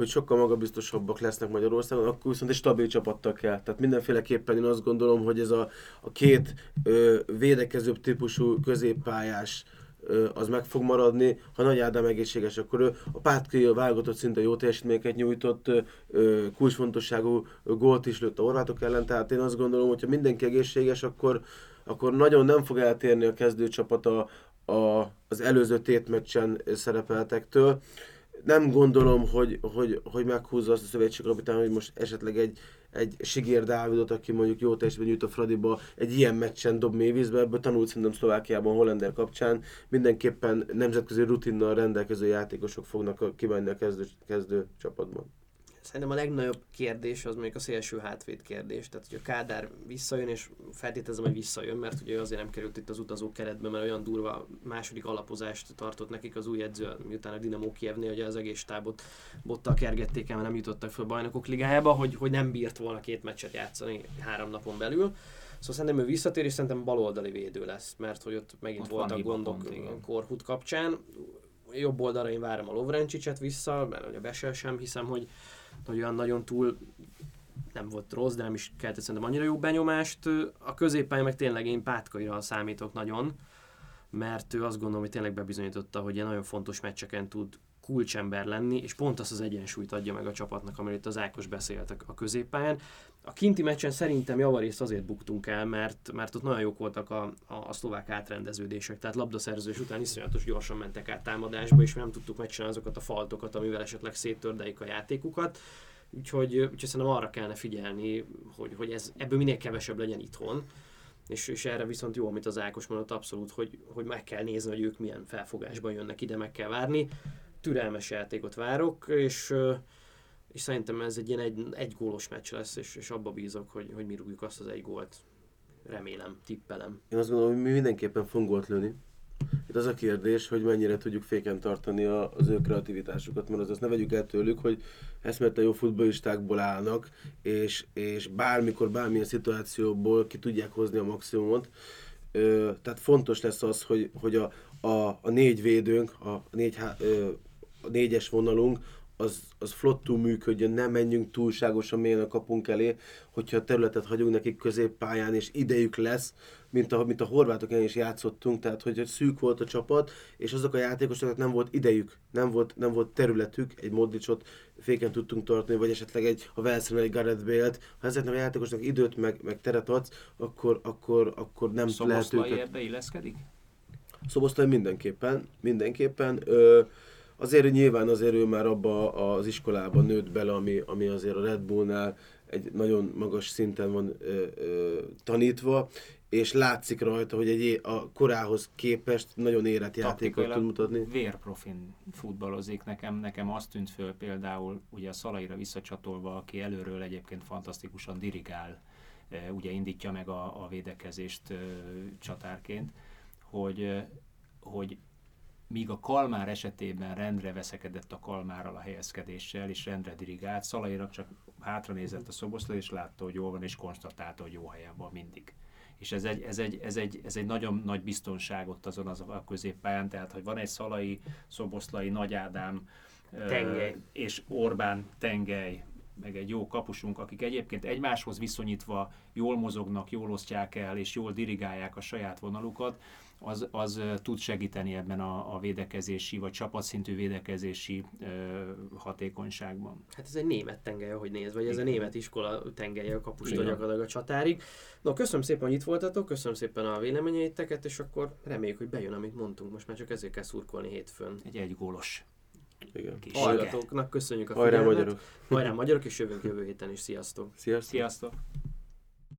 C: hogy sokkal magabiztosabbak lesznek Magyarországon, akkor viszont egy stabil csapattal kell. Tehát mindenféleképpen én azt gondolom, hogy ez a, a két ö, védekezőbb típusú középpályás ö, az meg fog maradni. Ha Nagy Ádám egészséges, akkor ő a Pátkai a válogatott szinte jó teljesítményeket nyújtott, ö, kulcsfontosságú gólt is lőtt a horvátok ellen, tehát én azt gondolom, hogy ha mindenki egészséges, akkor, akkor nagyon nem fog eltérni a kezdőcsapat a, a, az előző tétmeccsen szerepeltektől. Nem gondolom, hogy, hogy, hogy meghúzza azt a szövetségkapitány, hogy most esetleg egy, egy Sigér Dávidot, aki mondjuk jó teljesítmény nyújt a Fradiba, egy ilyen meccsen dob mély vízbe, ebből tanult szerintem Szlovákiában, Hollander kapcsán. Mindenképpen nemzetközi rutinnal rendelkező játékosok fognak kimenni a kezdő, kezdő csapatban.
B: Szerintem a legnagyobb kérdés az még a szélső hátvéd kérdés. Tehát, hogy a Kádár visszajön, és feltételezem, hogy visszajön, mert ugye azért nem került itt az utazó keretbe, mert olyan durva második alapozást tartott nekik az új edző, miután a Dinamo Kievnél hogy az egész stábot bottal kergették el, mert nem jutottak fel a bajnokok ligájába, hogy, hogy nem bírt volna két meccset játszani három napon belül. Szóval szerintem ő visszatér, és szerintem baloldali védő lesz, mert hogy ott megint
A: Ott
B: voltak gondok
A: pont.
B: Korhut kapcsán. Jobb oldalra én várom a Lovrencicset vissza, mert a Besel sem hiszem, hogy olyan nagyon túl nem volt rossz, de nem is keltett szerintem annyira jó benyomást. A középpályán meg tényleg én Pátkaira számítok nagyon, mert ő azt gondolom, hogy tényleg bebizonyította, hogy ilyen nagyon fontos meccseken tud kulcsember lenni, és pont azt az egyensúlyt adja meg a csapatnak, amiről itt az Ákos beszélt a- a középpályán. A kinti meccsen szerintem javarészt azért buktunk el, mert, mert ott nagyon jók voltak a, a, a szlovák átrendeződések, tehát labdaszerzés után iszonyatos gyorsan mentek át támadásba, és mi nem tudtuk megcsinálni azokat a faltokat, amivel esetleg széttördeik a játékukat. Úgyhogy, úgyhogy szerintem arra kellene figyelni, hogy, hogy ez, ebből minél kevesebb legyen itthon. És, és erre viszont jó, amit az Ákos mondott abszolút, hogy, hogy meg kell nézni, hogy ők milyen felfogásban jönnek ide, meg kell várni. Türelmes játékot várok, és, és szerintem ez egy ilyen egy, egy gólos meccs lesz, és, és abba bízok, hogy, hogy mi rúgjuk azt az egy gólt. Remélem, tippelem.
C: Én azt gondolom, hogy mi mindenképpen fogunk gólt lőni. Itt az a kérdés, hogy mennyire tudjuk féken tartani a, az ő kreativitásukat, mert az azt ne vegyük el tőlük, hogy eszméletlen jó futballistákból állnak, és, és bármikor, bármilyen szituációból ki tudják hozni a maximumot. Ö, tehát fontos lesz az, hogy, hogy a, a, a négy védőnk, a, négy, ö, a négyes vonalunk, az, az flottul működjön, ne menjünk túlságosan mélyen a kapunk elé, hogyha a területet hagyunk nekik középpályán, és idejük lesz, mint a, mint a horvátok is játszottunk, tehát hogy szűk volt a csapat, és azok a játékosoknak nem volt idejük, nem volt, nem volt területük, egy Modricot féken tudtunk tartani, vagy esetleg egy, ha Velszren egy Gareth Bale-t, ha ezeknek a játékosoknak időt, meg, meg teret adsz, akkor, akkor, akkor nem lehet
A: Szoboszlai
C: őket...
A: ebbe illeszkedik?
C: Szoboszlai mindenképpen, mindenképpen. Ö, azért nyilván azért ő már abba az iskolában nőtt bele, ami, ami azért a Red Bullnál egy nagyon magas szinten van ö, ö, tanítva, és látszik rajta, hogy egy a korához képest nagyon érett játékot tud mutatni.
A: vérprofin futballozik. Nekem, nekem azt tűnt föl például, ugye a Szalaira visszacsatolva, aki előről egyébként fantasztikusan dirigál, ugye indítja meg a, a védekezést csatárként, hogy, hogy míg a Kalmár esetében rendre veszekedett a Kalmárral a helyezkedéssel, és rendre dirigált, Szalaira csak hátra nézett a szoboszló, és látta, hogy jól van, és konstatálta, hogy jó helyen van mindig. és ez egy, ez egy, ez egy, ez egy nagyon nagy biztonságot azon az a középpályán, tehát hogy van egy Szalai, Szoboszlai, Nagy Ádám,
B: Tengely.
A: és Orbán Tengely, meg egy jó kapusunk, akik egyébként egymáshoz viszonyítva jól mozognak, jól osztják el, és jól dirigálják a saját vonalukat, az, az tud segíteni ebben a, a védekezési, vagy csapatszintű védekezési ö, hatékonyságban.
B: Hát ez egy német tengely, ahogy néz, vagy ez a
A: Igen.
B: német iskola tengelye a kapustól gyakorlatilag a csatárig. No, köszönöm szépen, hogy itt voltatok, köszönöm szépen a véleményeiteket, és akkor reméljük, hogy bejön, amit mondtunk. Most már csak ezért kell szurkolni hétfőn.
A: Egy egygólos
C: Igen.
A: Kis-
B: Hallgatóknak köszönjük a
C: Hajrá
B: figyelmet.
C: magyarok!
B: Hajrá magyarok, és jövünk jövő héten is. Sziasztok!
C: Sziasztok!
A: Sziasztok!